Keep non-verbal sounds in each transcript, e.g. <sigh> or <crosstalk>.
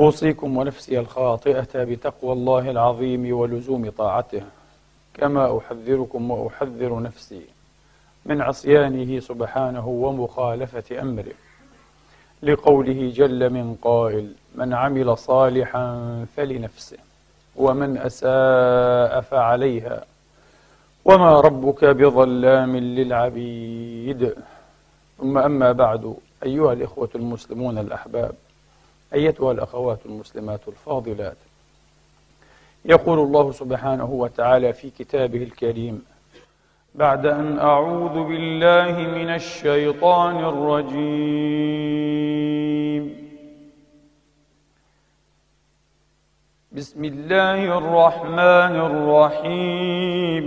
أوصيكم ونفسي الخاطئة بتقوى الله العظيم ولزوم طاعته كما أحذركم وأحذر نفسي من عصيانه سبحانه ومخالفة أمره. لقوله جل من قائل من عمل صالحا فلنفسه ومن أساء فعليها وما ربك بظلام للعبيد. ثم أما بعد أيها الإخوة المسلمون الأحباب أيتها الأخوات المسلمات الفاضلات. يقول الله سبحانه وتعالى في كتابه الكريم بعد أن أعوذ بالله من الشيطان الرجيم. بسم الله الرحمن الرحيم.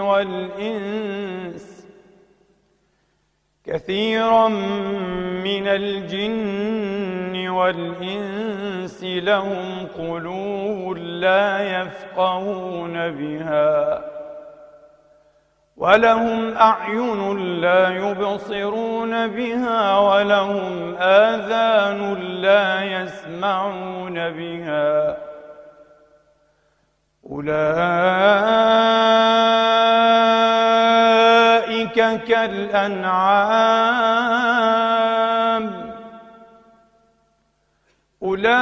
والإنس كثيرا من الجن والإنس لهم قلوب لا يفقهون بها ولهم أعين لا يبصرون بها ولهم آذان لا يسمعون بها أولئك كالأنعام. أولئك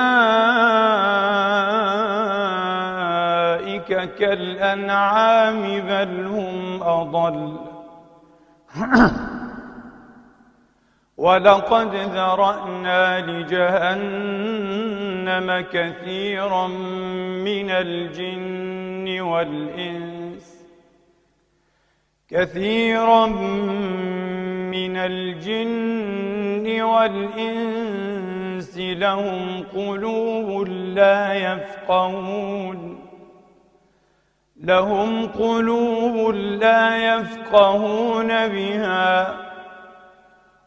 كالأنعام بل هم أضل. <clears throat> ولقد ذرأنا لجهنم كثيرا من الجن والإنس كثيرا من الجن والإنس لهم قلوب لا يفقهون لهم قلوب لا يفقهون بها.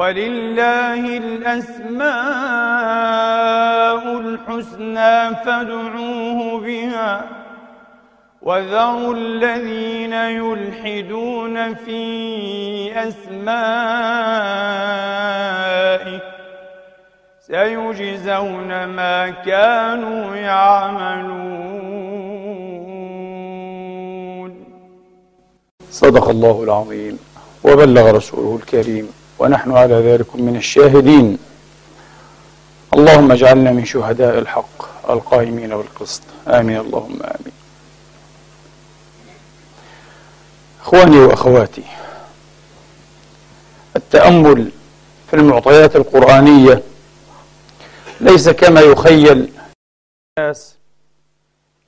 ولله الأسماء الحسنى فادعوه بها وذروا الذين يلحدون في أسمائه سيجزون ما كانوا يعملون. صدق الله العظيم وبلغ رسوله الكريم. ونحن على ذلك من الشاهدين. اللهم اجعلنا من شهداء الحق القائمين بالقسط. آمين. اللهم آمين. إخواني وأخواتي التأمل في المعطيات القرآنية ليس كما يخيل الناس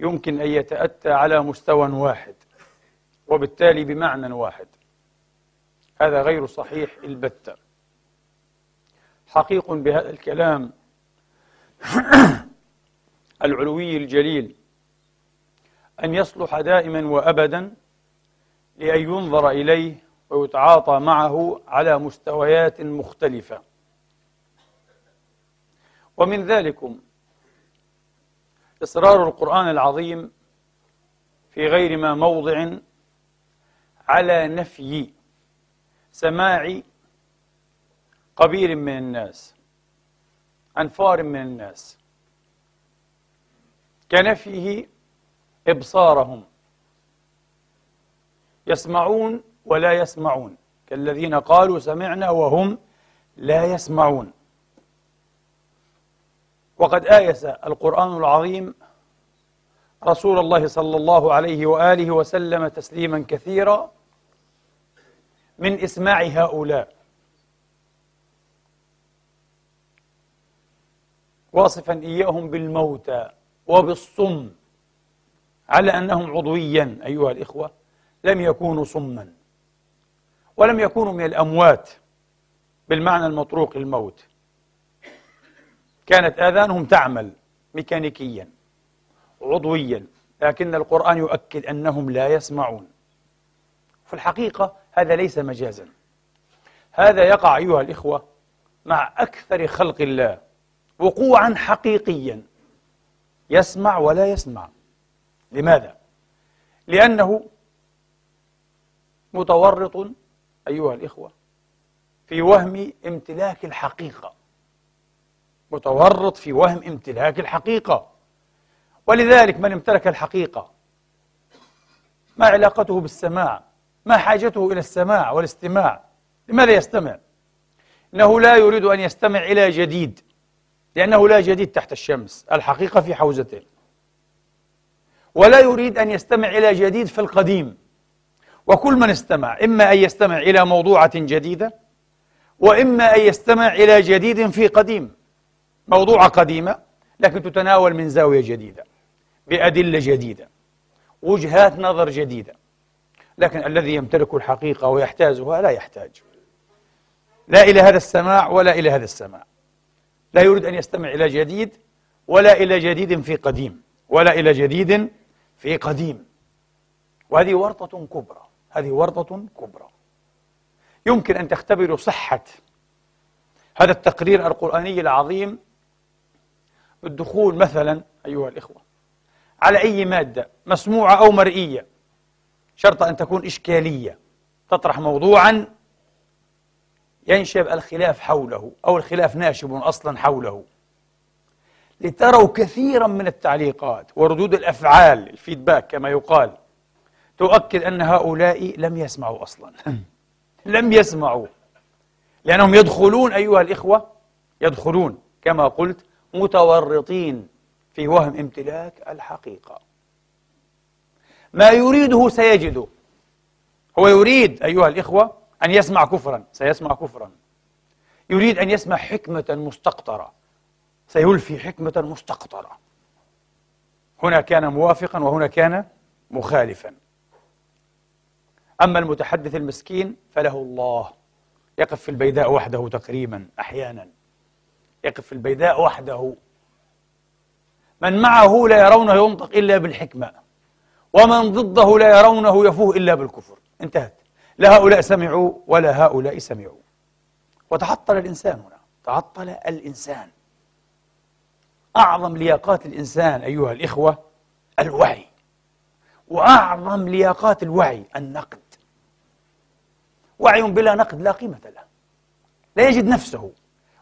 يمكن أن يتأتى على مستوى واحد وبالتالي بمعنى واحد. هذا غير صحيح البتة. حقيق بهذا الكلام <clears throat> العلوي الجليل أن يصلح دائما وأبدا لأن ينظر إليه ويتعاطى معه على مستويات مختلفة. ومن ذلكم إصرار القرآن العظيم في غير ما موضع على نفي سماع قبيل من الناس أنفار من الناس. كنفيه إبصارهم. يسمعون ولا يسمعون. كالذين قالوا سمعنا وهم لا يسمعون. وقد آيس القرآن العظيم رسول الله صلى الله عليه وآله وسلم تسليما كثيرا. من إسماع هؤلاء. واصفا إياهم بالموتى وبالصم على أنهم عضويا أيها الإخوة لم يكونوا صما ولم يكونوا من الأموات بالمعنى المطروق للموت. كانت آذانهم تعمل ميكانيكيا عضويا لكن القرآن يؤكد أنهم لا يسمعون. في الحقيقة هذا ليس مجازا. هذا يقع أيها الإخوة مع أكثر خلق الله وقوعا حقيقيا. يسمع ولا يسمع. لماذا؟ لأنه متورط أيها الإخوة في وهم امتلاك الحقيقة. متورط في وهم امتلاك الحقيقة. ولذلك من امتلك الحقيقة ما علاقته بالسماع ما حاجته إلى السماع والاستماع؟ لماذا يستمع؟ إنه لا يريد أن يستمع إلى جديد لأنه لا جديد تحت الشمس الحقيقة في حوزته. ولا يريد أن يستمع إلى جديد في القديم. وكل من استمع إما أن يستمع إلى موضوعة جديدة وإما أن يستمع إلى جديد في قديم. موضوعة قديمة لكن تتناول من زاوية جديدة بأدلة جديدة وجهات نظر جديدة. لكن الذي يمتلك الحقيقة ويحتازها لا يحتاج. لا إلى هذا السماع ولا إلى هذا السماع. لا يريد أن يستمع إلى جديد ولا إلى جديد في قديم ولا إلى جديد في قديم. وهذه ورطة كبرى هذه ورطة كبرى. يمكن أن تختبروا صحة هذا التقرير القرآني العظيم بالدخول مثلا أيها الإخوة على أي مادة مسموعة أو مرئية شرط أن تكون إشكالية. تطرح موضوعا ينشب الخلاف حوله أو الخلاف ناشب أصلا حوله. لتروا كثيرا من التعليقات وردود الأفعال الفيدباك كما يقال تؤكد أن هؤلاء لم يسمعوا أصلا. <laughs> لم يسمعوا. لأنهم يدخلون أيها الإخوة يدخلون كما قلت متورطين في وهم امتلاك الحقيقة. ما يريده سيجده هو يريد أيها الإخوة أن يسمع كفرا سيسمع كفرا. يريد أن يسمع حكمة مستقطرة. سيلفي حكمة مستقطرة. هنا كان موافقا وهنا كان مخالفا. أما المتحدث المسكين فله الله. يقف في البيداء وحده تقريبا أحيانا. يقف في البيداء وحده. من معه لا يرونه ينطق إلا بالحكمة. ومن ضده لا يرونه يفوه إلا بالكفر. انتهت. لا هؤلاء سمعوا ولا هؤلاء سمعوا. وتعطل الإنسان هنا. تعطل الإنسان. أعظم لياقات الإنسان أيها الإخوة الوعي. وأعظم لياقات الوعي النقد. وعي بلا نقد لا قيمة له. لا يجد نفسه.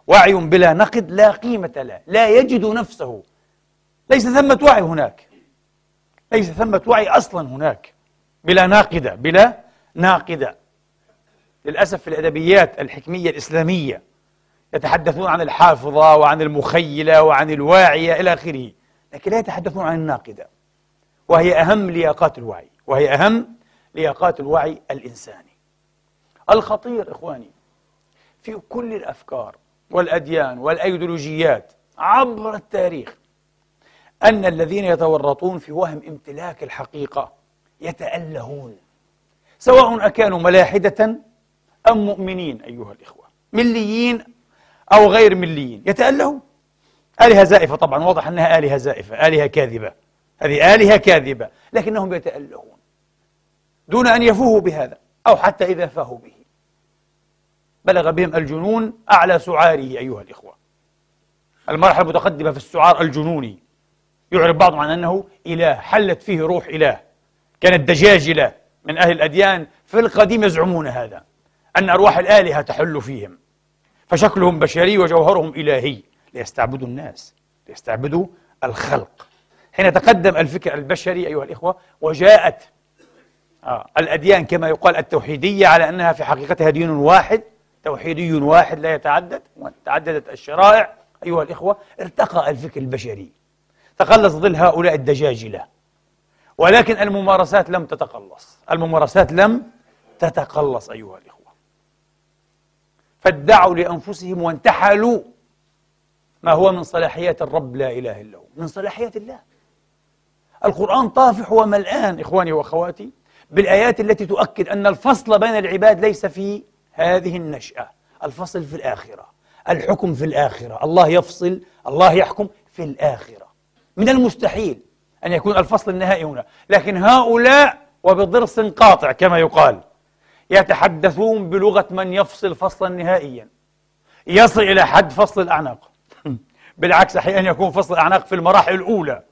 وعي بلا نقد لا قيمة له. لا يجد نفسه. ليس ثمة وعي هناك. ليس ثمة وعي أصلا هناك. بلا ناقدة بلا ناقدة. للأسف في الأدبيات الحكمية الإسلامية يتحدثون عن الحافظة وعن المخيلة وعن الواعية إلى آخره لكن لا يتحدثون عن الناقدة. وهي أهم لياقات الوعي وهي أهم لياقات الوعي الإنساني. الخطير إخواني في كل الأفكار والأديان والأيديولوجيات عبر التاريخ أن الذين يتورطون في وهم امتلاك الحقيقة يتألهون سواء أكانوا ملاحدة أم مؤمنين أيها الإخوة مليين أو غير مليين يتألهون. آلهة زائفة طبعا واضح أنها آلهة زائفة آلهة كاذبة. هذه آلهة كاذبة لكنهم يتألهون دون أن يفوهوا بهذا أو حتى إذا فاهوا به. بلغ بهم الجنون أعلى سعاره أيها الإخوة. المرحلة المتقدمة في السعار الجنوني. يعرف بعضهم عن أنه إله حلت فيه روح إله. كانت دجاجلة من أهل الأديان في القديم يزعمون هذا أن أرواح الآلهة تحل فيهم. فشكلهم بشري وجوهرهم إلهي. ليستعبدوا الناس ليستعبدوا الخلق. حين تقدم الفكر البشري أيها الإخوة وجاءت آه الأديان كما يقال التوحيدية على أنها في حقيقتها دين واحد توحيدي واحد لا يتعدد وتعددت الشرائع. أيها الإخوة ارتقى الفكر البشري. تقلص ظل هؤلاء الدجاجلة ولكن الممارسات لم تتقلص الممارسات لم تتقلص أيها الإخوة. فادعوا لأنفسهم وانتحلوا ما هو من صلاحيات الرب لا إله إلا هو. من صلاحيات الله. القرآن طافح وملآن إخواني وأخواتي بالآيات التي تؤكد أن الفصل بين العباد ليس في هذه النشأة. الفصل في الآخرة. الحكم في الآخرة. الله يفصل الله يحكم في الآخرة. من المستحيل أن يكون الفصل النهائي هنا. لكن هؤلاء وبضرس قاطع كما يقال يتحدثون بلغة من يفصل فصلا نهائيا. يصل إلى حد فصل الأعناق. <laughs> بالعكس أحيانا يكون فصل الأعناق في المراحل الأولى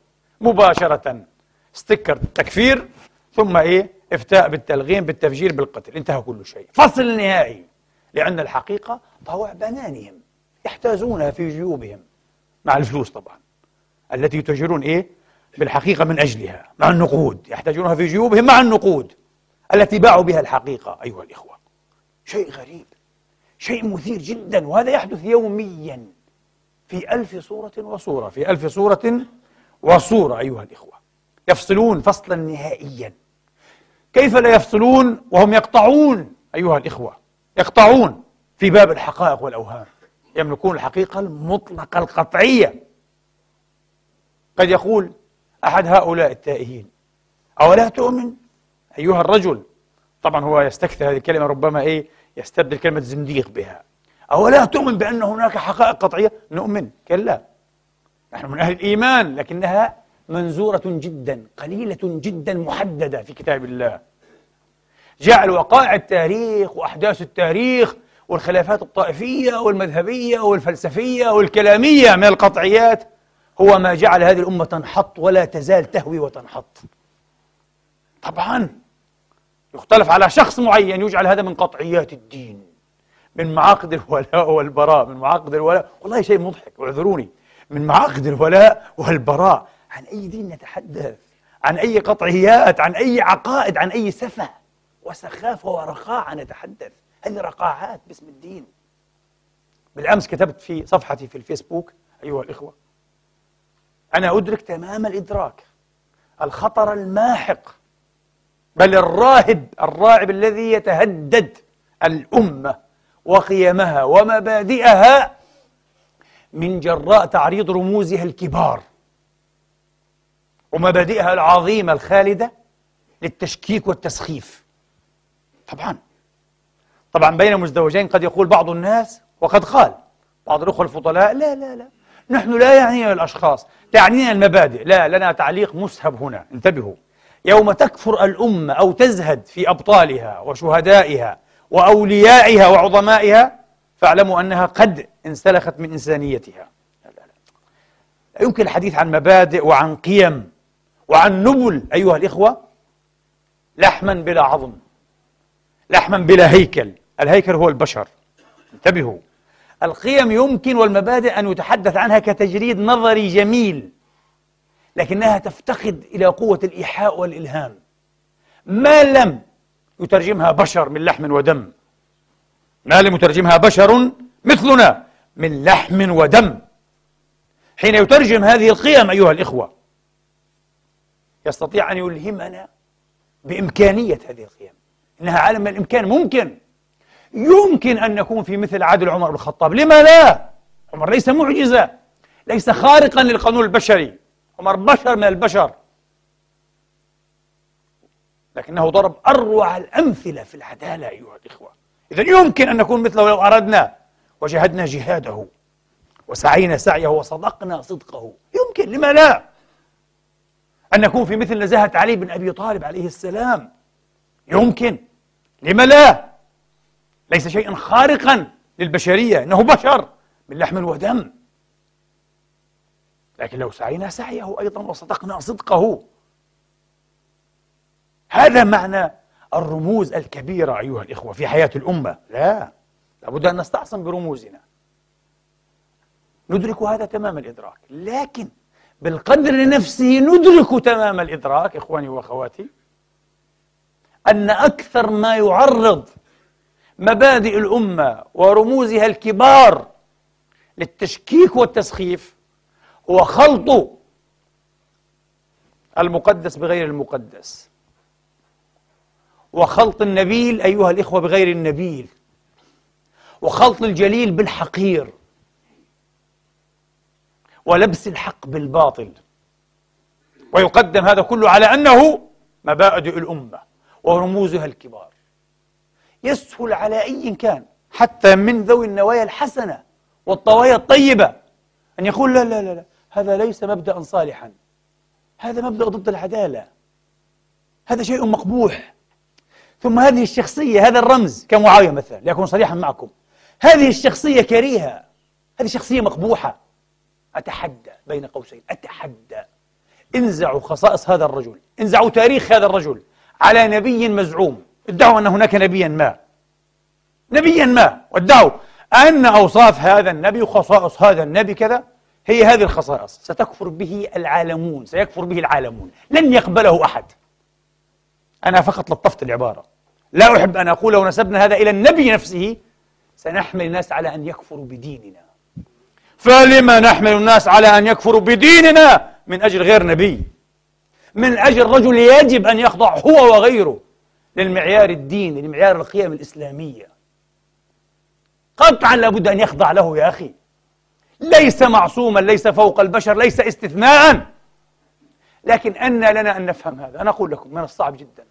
مباشرة. ستيكر تكفير ثم إيه؟ إفتاء بالتلغيم بالتفجير بالقتل. انتهى كل شيء. فصل نهائي. لأن الحقيقة طوع بنانهم يحتاجونها في جيوبهم مع الفلوس طبعا. التي يتجرون إيه؟ بالحقيقة من أجلها مع النقود يحتاجونها في جيوبهم مع النقود التي باعوا بها الحقيقة أيها الإخوة. شيء غريب شيء مثير جدا وهذا يحدث يوميا في ألف صورة وصورة في ألف صورة وصورة أيها الإخوة. يفصلون فصلا نهائيا. كيف لا يفصلون؟ وهم يقطعون أيها الإخوة يقطعون في باب الحقائق والأوهام. يملكون الحقيقة المطلقة القطعية. قد يقول أحد هؤلاء التائهين أولا تؤمن أيها الرجل؟ طبعا هو يستكثر هذه الكلمة ربما إيه يستبدل كلمة زنديق بها. أولا تؤمن بأن هناك حقائق قطعية؟ نؤمن كلا. نحن من أهل الإيمان لكنها منزورة جدا قليلة جدا محددة في كتاب الله. جعل وقائع التاريخ وأحداث التاريخ والخلافات الطائفية والمذهبية والفلسفية والكلامية من القطعيات. هو ما جعل هذه الأمة تنحط ولا تزال تهوي وتنحط. طبعا يختلف على شخص معين يجعل هذا من قطعيات الدين من معاقد الولاء والبراء من معاقد الولاء. والله شيء مضحك واعذروني من معاقد الولاء والبراء. عن أي دين نتحدث عن أي قطعيات؟ عن أي عقائد؟ عن أي سفة؟ وسخافة ورقاعة نتحدث هذه رقاعات باسم الدين. بالأمس كتبت في صفحتي في الفيسبوك أيها الإخوة. أنا أدرك تمام الإدراك. الخطر الماحق. بل الراهب الراعب الذي يتهدد الأمة وقيمها ومبادئها من جراء تعريض رموزها الكبار ومبادئها العظيمة الخالدة للتشكيك والتسخيف. طبعا. طبعا بين مزدوجين قد يقول بعض الناس وقد قال بعض الأخوة الفضلاء لا لا لا. نحن لا يعنينا الأشخاص تعنينا المبادئ. لا لنا تعليق مسهب هنا. انتبهوا. يوم تكفر الأمة أو تزهد في أبطالها وشهدائها وأوليائها وعظمائها فاعلموا أنها قد انسلخت من إنسانيتها. لا, لا, لا. يمكن الحديث عن مبادئ وعن قيم وعن نبل أيها الإخوة لحما بلا عظم لحما بلا هيكل. الهيكل هو البشر. انتبهوا. القيم يمكن والمبادئ أن يتحدث عنها كتجريد نظري جميل لكنها تفتقد إلى قوة الإيحاء والإلهام. ما لم يترجمها بشر من لحم ودم. ما لم يترجمها بشر مثلنا من لحم ودم. حين يترجم هذه القيم أيها الإخوة يستطيع أن يلهمنا بإمكانية هذه القيم. إنها عالم من الإمكان ممكن. يمكن أن نكون في مثل عدل عمر بن الخطاب. لما لا؟ عمر ليس معجزة ليس خارقا للقانون البشري. عمر بشر من البشر. لكنه ضرب أروع الأمثلة في العدالة أيها الإخوة. إذا يمكن أن نكون مثله لو أردنا. وجهدنا جهاده. وسعينا سعيه وصدقنا صدقه. يمكن لما لا؟ أن نكون في مثل نزاهة علي بن أبي طالب عليه السلام. يمكن لما لا؟ ليس شيئا خارقا للبشرية إنه بشر من لحم ودم. لكن لو سعينا سعيه أيضا وصدقنا صدقه. هذا معنى الرموز الكبيرة أيها الإخوة في حياة الأمة. لا لابد أن نستعصم برموزنا. ندرك هذا تمام الإدراك لكن بالقدر نفسه ندرك تمام الإدراك إخواني وأخواتي أن أكثر ما يعرض مبادئ الأمة ورموزها الكبار للتشكيك والتسخيف هو خلط المقدس بغير المقدس. وخلط النبيل أيها الإخوة بغير النبيل. وخلط الجليل بالحقير. ولبس الحق بالباطل. ويقدم هذا كله على أنه مبادئ الأمة ورموزها الكبار. يسهل على أي كان حتى من ذوي النوايا الحسنة والطوايا الطيبة. أن يقول لا لا لا, لا هذا ليس مبدأ صالحا. هذا مبدأ ضد العدالة. هذا شيء مقبوح. ثم هذه الشخصية هذا الرمز كمعاوية مثلا ليكون صريحا معكم. هذه الشخصية كريهة. هذه شخصية مقبوحة. أتحدى بين قوسين. أتحدى. انزعوا خصائص هذا الرجل. انزعوا تاريخ هذا الرجل. على نبي مزعوم. ادعوا أن هناك نبيا ما. نبيا ما. وادعوا أن أوصاف هذا النبي وخصائص هذا النبي كذا هي هذه الخصائص. ستكفر به العالمون. سيكفر به العالمون. لن يقبله أحد. أنا فقط لطفت العبارة. لا أحب أن أقول لو نسبنا هذا إلى النبي نفسه سنحمل الناس على أن يكفروا بديننا. فلما نحمل الناس على أن يكفروا بديننا؟ من أجل غير نبي. من أجل رجل يجب أن يخضع هو وغيره. للمعيار الديني لمعيار القيم الإسلامية. قطعا لابد أن يخضع له يا أخي. ليس معصوما ليس فوق البشر ليس استثناء لكن أن لنا أن نفهم هذا. أنا أقول لكم من الصعب جدا.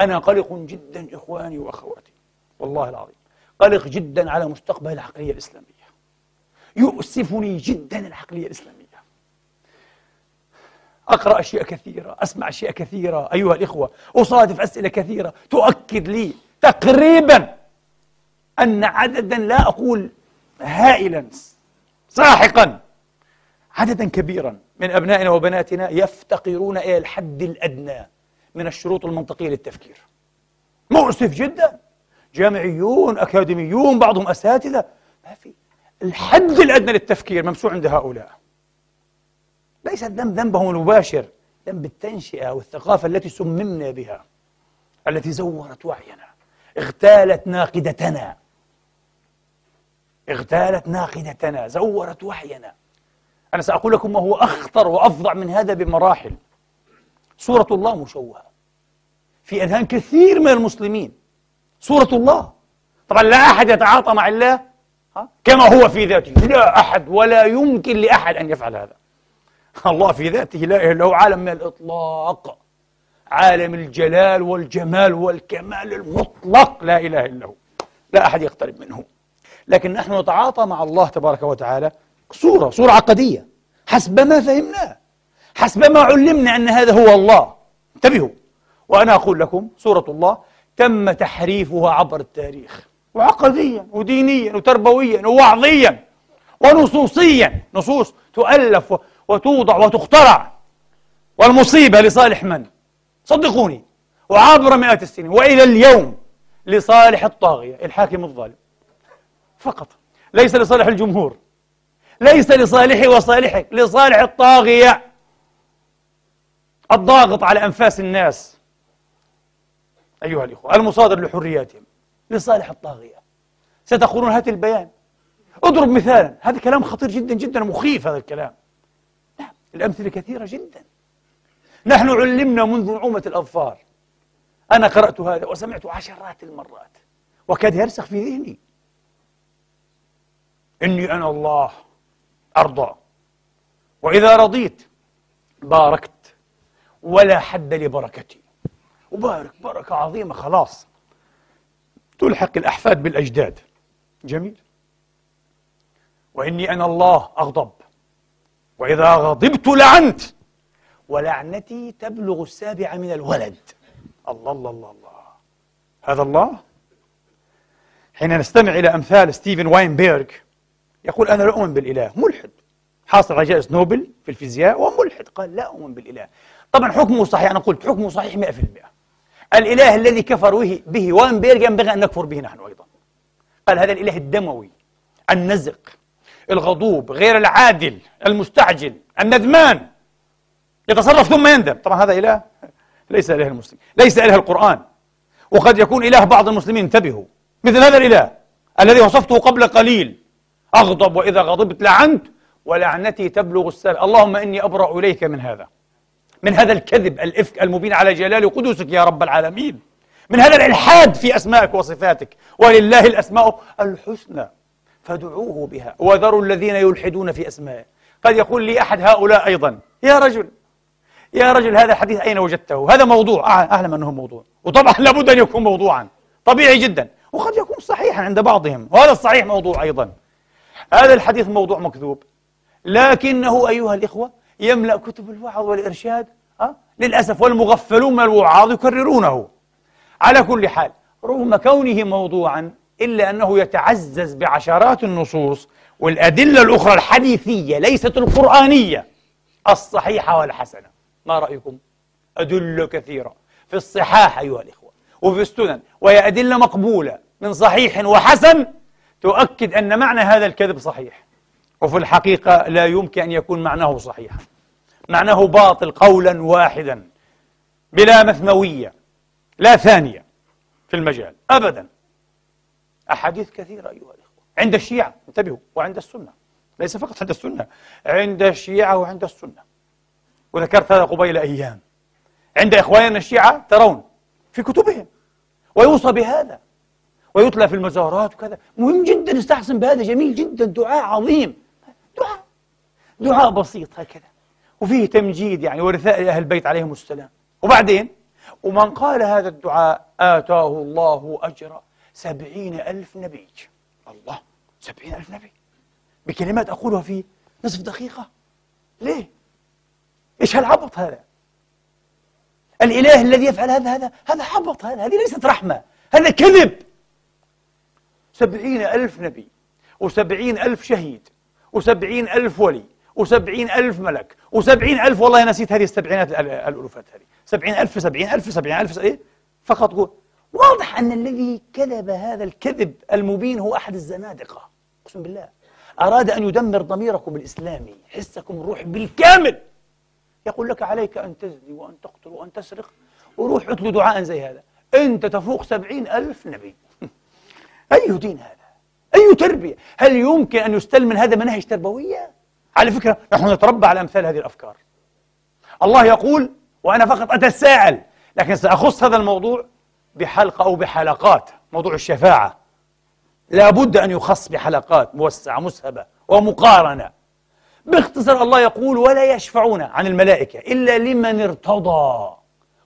أنا قلق جدا إخواني وأخواتي. والله العظيم. قلق جدا على مستقبل العقلية الإسلامية. يؤسفني جدا العقلية الإسلامية. أقرأ أشياء كثيرة أسمع أشياء كثيرة. أيها الإخوة أصادف أسئلة كثيرة. تؤكد لي تقريبا أن عددا لا أقول هائلا ساحقا عددا كبيرا من أبنائنا وبناتنا يفتقرون إلى الحد الأدنى من الشروط المنطقية للتفكير. مؤسف جدا. جامعيون أكاديميون بعضهم أساتذة. ما في الحد الأدنى للتفكير ممسوح عند هؤلاء. ليس الذنب ذنبهم المباشر ذنب التنشئة والثقافة التي سممنا بها التي زورت وعينا اغتالت ناقدتنا. اغتالت ناقدتنا زورت وحينا أنا سأقول لكم ما هو أخطر وأفظع من هذا بمراحل. صورة الله مشوهة. في أذهان كثير من المسلمين. صورة الله. طبعا لا أحد يتعاطى مع الله كما هو في ذاته. لا أحد ولا يمكن لأحد أن يفعل هذا. الله في ذاته لا إله إلا هو عالم من الإطلاق عالم الجلال والجمال والكمال المطلق لا إله إلا هو لا أحد يقترب منه. لكن نحن نتعاطى مع الله تبارك وتعالى صورة صورة عقدية حسب ما فهمناه حسب ما علمنا أن هذا هو الله. انتبهوا وأنا أقول لكم صورة الله تم تحريفها عبر التاريخ وعقديا ودينيا وتربويا ووعظيا ونصوصيا. نصوص تؤلف وتوضع وتخترع. والمصيبة لصالح من؟ صدقوني وعبر مئات السنين وإلى اليوم لصالح الطاغية الحاكم الظالم. فقط. ليس لصالح الجمهور. ليس لصالحي وصالحك لصالح الطاغية. الضاغط على أنفاس الناس. أيها الإخوة المصادر لحرياتهم لصالح الطاغية. ستقولون هات البيان. اضرب مثالا. هذا كلام خطير جدا جدا مخيف هذا الكلام. الأمثلة كثيرة جدا. نحن علمنا منذ نعومة الأظفار. أنا قرأت هذا وسمعت عشرات المرات. وكاد يرسخ في ذهني. إني أنا الله أرضى. وإذا رضيت باركت. ولا حد لبركتي. وبارك بركة عظيمة خلاص. تلحق الأحفاد بالأجداد. جميل. وإني أنا الله أغضب. وإذا غضبت لعنت. ولعنتي تبلغ السابع من الولد. الله الله الله الله. هذا الله؟ حين نستمع إلى أمثال ستيفن واينبيرغ يقول أنا لا أؤمن بالإله. ملحد. حاصل على جائزة نوبل في الفيزياء وملحد. قال لا أؤمن بالإله. طبعا حكمه صحيح أنا قلت حكمه صحيح 100% الإله الذي كفر به واينبيرغ ينبغي أن نكفر به نحن أيضا. قال هذا الإله الدموي النزق. الغضوب غير العادل المستعجل الندمان. يتصرف ثم يندم. طبعا هذا إله ليس إله المسلم ليس إله القرآن. وقد يكون إله بعض المسلمين انتبهوا. مثل هذا الإله الذي وصفته قبل قليل. أغضب وإذا غضبت لعنت ولعنتي تبلغ السابع اللهم إني أبرأ إليك من هذا. من هذا الكذب الإفك المبين على جلال قدسك يا رب العالمين. من هذا الإلحاد في أسمائك وصفاتك. ولله الأسماء الحسنى. فادعوه بها. وذروا الذين يلحدون في أسمائه. قد يقول لي أحد هؤلاء أيضا يا رجل يا رجل هذا الحديث أين وجدته؟ هذا موضوع. أعلم أنه موضوع. وطبعا <laughs> لابد أن يكون موضوعا. طبيعي جدا. وقد يكون صحيحا عند بعضهم. وهذا الصحيح موضوع أيضا. هذا الحديث موضوع مكذوب. لكنه أيها الإخوة يملأ كتب الوعظ والإرشاد أه؟ للأسف والمغفلون من الوعاظ يكررونه. على كل حال رغم كونه موضوعا إلا أنه يتعزز بعشرات النصوص والأدلة الأخرى الحديثية ليست القرآنية الصحيحة والحسنة. ما رأيكم؟ أدلة كثيرة في الصحاح أيها الإخوة وفي السنن وهي أدلة مقبولة من صحيح وحسن تؤكد أن معنى هذا الكذب صحيح وفي الحقيقة لا يمكن أن يكون معناه صحيحا. معناه باطل قولا واحدا بلا مثنوية لا ثانية في المجال أبدا. أحاديث كثيرة أيها الإخوة. عند الشيعة انتبهوا وعند السنة. ليس فقط عند السنة عند الشيعة وعند السنة. وذكرت هذا قبيل أيام. عند إخواننا الشيعة ترون في كتبهم ويوصى بهذا ويتلى في المزارات وكذا. مهم جدا استحسن بهذا جميل جدا دعاء عظيم. دعاء دعاء بسيط هكذا. وفيه تمجيد يعني ورثاء أهل البيت عليهم السلام. وبعدين ومن قال هذا الدعاء آتاه الله أجر سبعين ألف نبي الله سبعين ألف نبي بكلمات أقولها في نصف دقيقة ليه؟ إيش هالعبط هذا؟ الإله الذي يفعل هذا هذا هذا عبط هذا هذه ليست رحمة هذا كذب سبعين ألف نبي وسبعين ألف شهيد وسبعين ألف ولي وسبعين ألف ملك وسبعين ألف والله نسيت هذه السبعينات الألوفات هذه سبعين ألف سبعين ألف سبعين ألف إيه؟ فقط قول واضح أن الذي كذب هذا الكذب المبين هو أحد الزنادقة أقسم بالله أراد أن يدمر ضميركم الإسلامي حسكم الروح بالكامل يقول لك عليك أن تزني وأن تقتل وأن تسرق وروح اتلو دعاء زي هذا أنت تفوق سبعين ألف نبي <laughs> أي دين هذا؟ أي تربية؟ هل يمكن أن يستلم من هذا مناهج تربوية؟ على فكرة نحن نتربى على أمثال هذه الأفكار الله يقول وأنا فقط أتساءل لكن سأخص هذا الموضوع بحلقة أو بحلقات موضوع الشفاعة. لابد أن يخص بحلقات موسعة مسهبة ومقارنة. باختصار الله يقول ولا يشفعون عن الملائكة إلا لمن ارتضى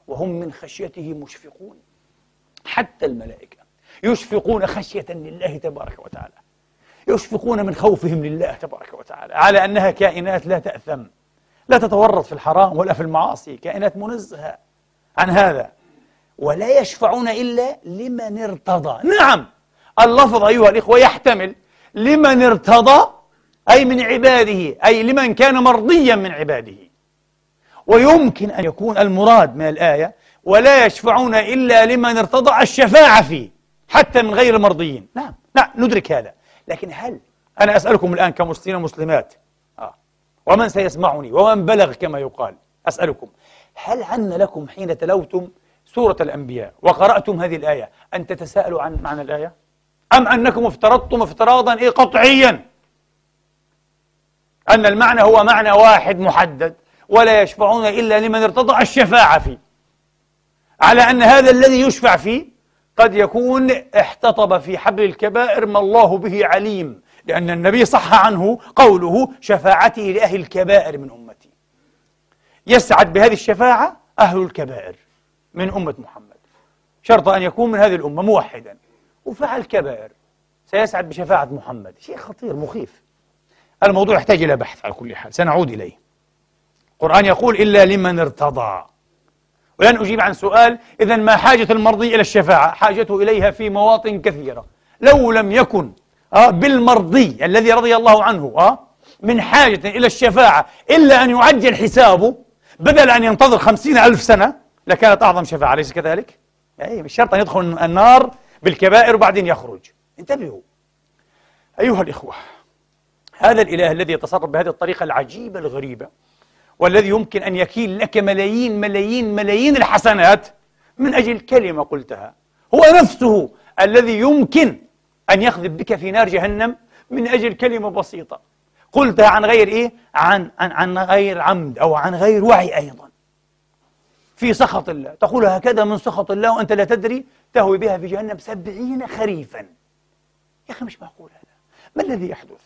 وهم من خشيته مشفقون. حتى الملائكة يشفقون خشية لله تبارك وتعالى. يشفقون من خوفهم لله تبارك وتعالى على أنها كائنات لا تأثم لا تتورط في الحرام ولا في المعاصي كائنات منزهة عن هذا. ولا يشفعون إلا لمن ارتضى. نعم. اللفظ أيها الإخوة يحتمل لمن ارتضى أي من عباده أي لمن كان مرضيا من عباده. ويمكن أن يكون المراد من الآية ولا يشفعون إلا لمن ارتضى الشفاعة فيه حتى من غير المرضيين نعم. نعم ندرك هذا. لكن هل أنا أسألكم الآن كمسلمين ومسلمات؟ آه. ومن سيسمعني ومن بلغ كما يقال؟ أسألكم. هل عن لكم حين تلوتم سورة الأنبياء. وقرأتم هذه الآية. أن تتساءلوا عن معنى الآية؟ أم أنكم افترضتم افتراضا إيه قطعيا؟ أن المعنى هو معنى واحد محدد ولا يشفعون إلا لمن ارتضى الشفاعة فيه. على أن هذا الذي يشفع فيه قد يكون احتطب في حبل الكبائر ما الله به عليم لأن النبي صح عنه قوله شفاعتي لأهل الكبائر من أمتي. يسعد بهذه الشفاعة أهل الكبائر. من أمة محمد. شرط أن يكون من هذه الأمة موحدا. وفعل كبائر سيسعد بشفاعة محمد. شيء خطير مخيف. الموضوع يحتاج إلى بحث على كل حال. سنعود إليه. القرآن يقول إلا لمن ارتضى. ولن أجيب عن سؤال إذا ما حاجة المرضي إلى الشفاعة؟ حاجته إليها في مواطن كثيرة. لو لم يكن آه بالمرضي الذي رضي الله عنه آه من حاجة إلى الشفاعة إلا أن يعجل حسابه بدل أن ينتظر خمسين ألف سنة لكانت أعظم شفاعة أليس كذلك؟ أي مش شرط أن يدخل النار بالكبائر وبعدين يخرج. انتبهوا. أيها الإخوة هذا الإله الذي يتصرف بهذه الطريقة العجيبة الغريبة والذي يمكن أن يكيل لك ملايين ملايين ملايين الحسنات من أجل كلمة قلتها. هو نفسه الذي يمكن أن يخذف بك في نار جهنم من أجل كلمة بسيطة. قلتها عن غير إيه؟ عن, عن, عن غير عمد أو عن غير وعي أيضا. في سخط الله. تقول هكذا من سخط الله وأنت لا تدري تهوي بها في جهنم سبعين خريفا. يا أخي مش معقول هذا. ما الذي يحدث؟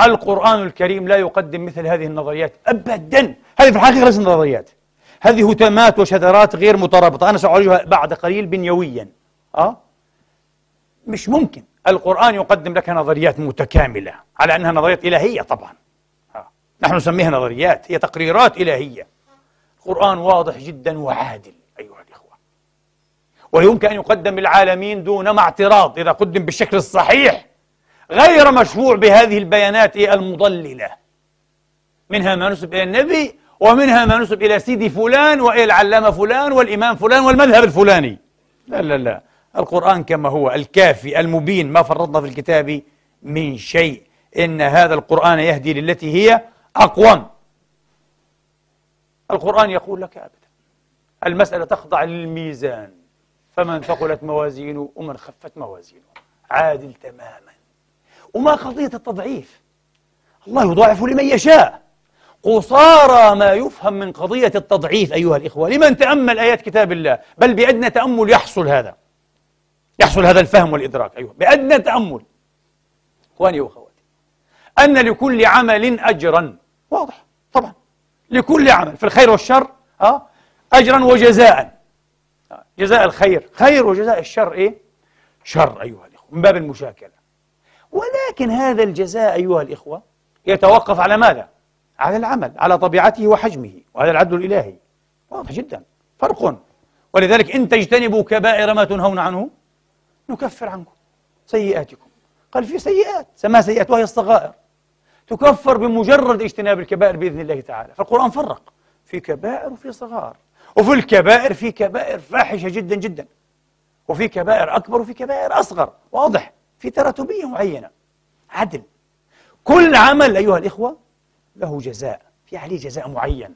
القرآن الكريم لا يقدم مثل هذه النظريات أبدا. هذه في الحقيقة ليست نظريات. هذه هتامات وشذرات غير مترابطة. أنا سأعالجها بعد قليل بنيويا. أه؟ مش ممكن. القرآن يقدم لك نظريات متكاملة. على أنها نظريات إلهية طبعا. أه؟ نحن نسميها نظريات. هي تقريرات إلهية. القرآن واضح جدا وعادل أيها الإخوة. ويمكن أن يقدم للعالمين دون ما اعتراض إذا قدم بالشكل الصحيح غير مشفوع بهذه البيانات المضللة. منها ما نسب إلى النبي ومنها ما نسب إلى سيدي فلان وإلى العلامة فلان والإمام فلان والمذهب الفلاني. لا لا لا. القرآن كما هو الكافي المبين ما فرطنا في الكتاب من شيء. إن هذا القرآن يهدي للتي هي أقوم. القرآن يقول لك أبدا المسألة تخضع للميزان. فمن ثقلت موازينه ومن خفت موازينه. عادل تماما. وما قضية التضعيف. الله يضاعف لمن يشاء. قصارى ما يفهم من قضية التضعيف أيها الإخوة. لمن تأمل آيات كتاب الله؟ بل بأدنى تأمل يحصل هذا. يحصل هذا الفهم والإدراك أيها بأدنى تأمل. إخواني وأخواتي أن لكل عمل أجرا. واضح طبعا. لكل عمل في الخير والشر أه؟ أجرا وجزاء جزاء الخير خير وجزاء الشر إيه؟ شر أيها الإخوة من باب المشاكلة ولكن هذا الجزاء أيها الإخوة يتوقف على ماذا؟ على العمل على طبيعته وحجمه وهذا العدل الإلهي واضح جدا فرق ولذلك إن تجتنبوا كبائر ما تنهون عنه نكفر عنكم سيئاتكم قال في سيئات سماها سيئات وهي الصغائر تكفر بمجرد اجتناب الكبائر بإذن الله تعالى. فالقرآن فرق في كبائر وفي صغار وفي الكبائر في كبائر فاحشة جدا جدا وفي كبائر أكبر وفي كبائر أصغر. واضح؟ في تراتبية معينة. عدل. كل عمل أيها الإخوة له جزاء. في عليه جزاء معين.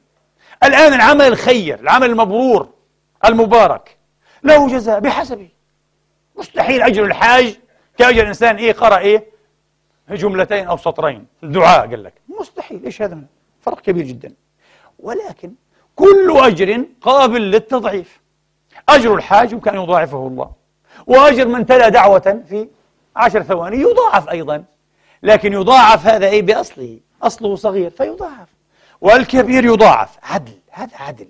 الآن العمل الخير العمل المبرور المبارك له جزاء بحسبه. مستحيل أجر الحاج كأجر إنسان إيه قرأ إيه جملتين أو سطرين دعاء قال لك. مستحيل إيش هذا؟ فرق كبير جدا. ولكن كل أجر قابل للتضعيف. أجر الحاج يمكن أن يضاعفه الله. وأجر من تلا دعوة في عشر ثواني يضاعف أيضا. لكن يضاعف هذا أي بأصله. أصله صغير فيضاعف. والكبير يضاعف. عدل. هذا عدل.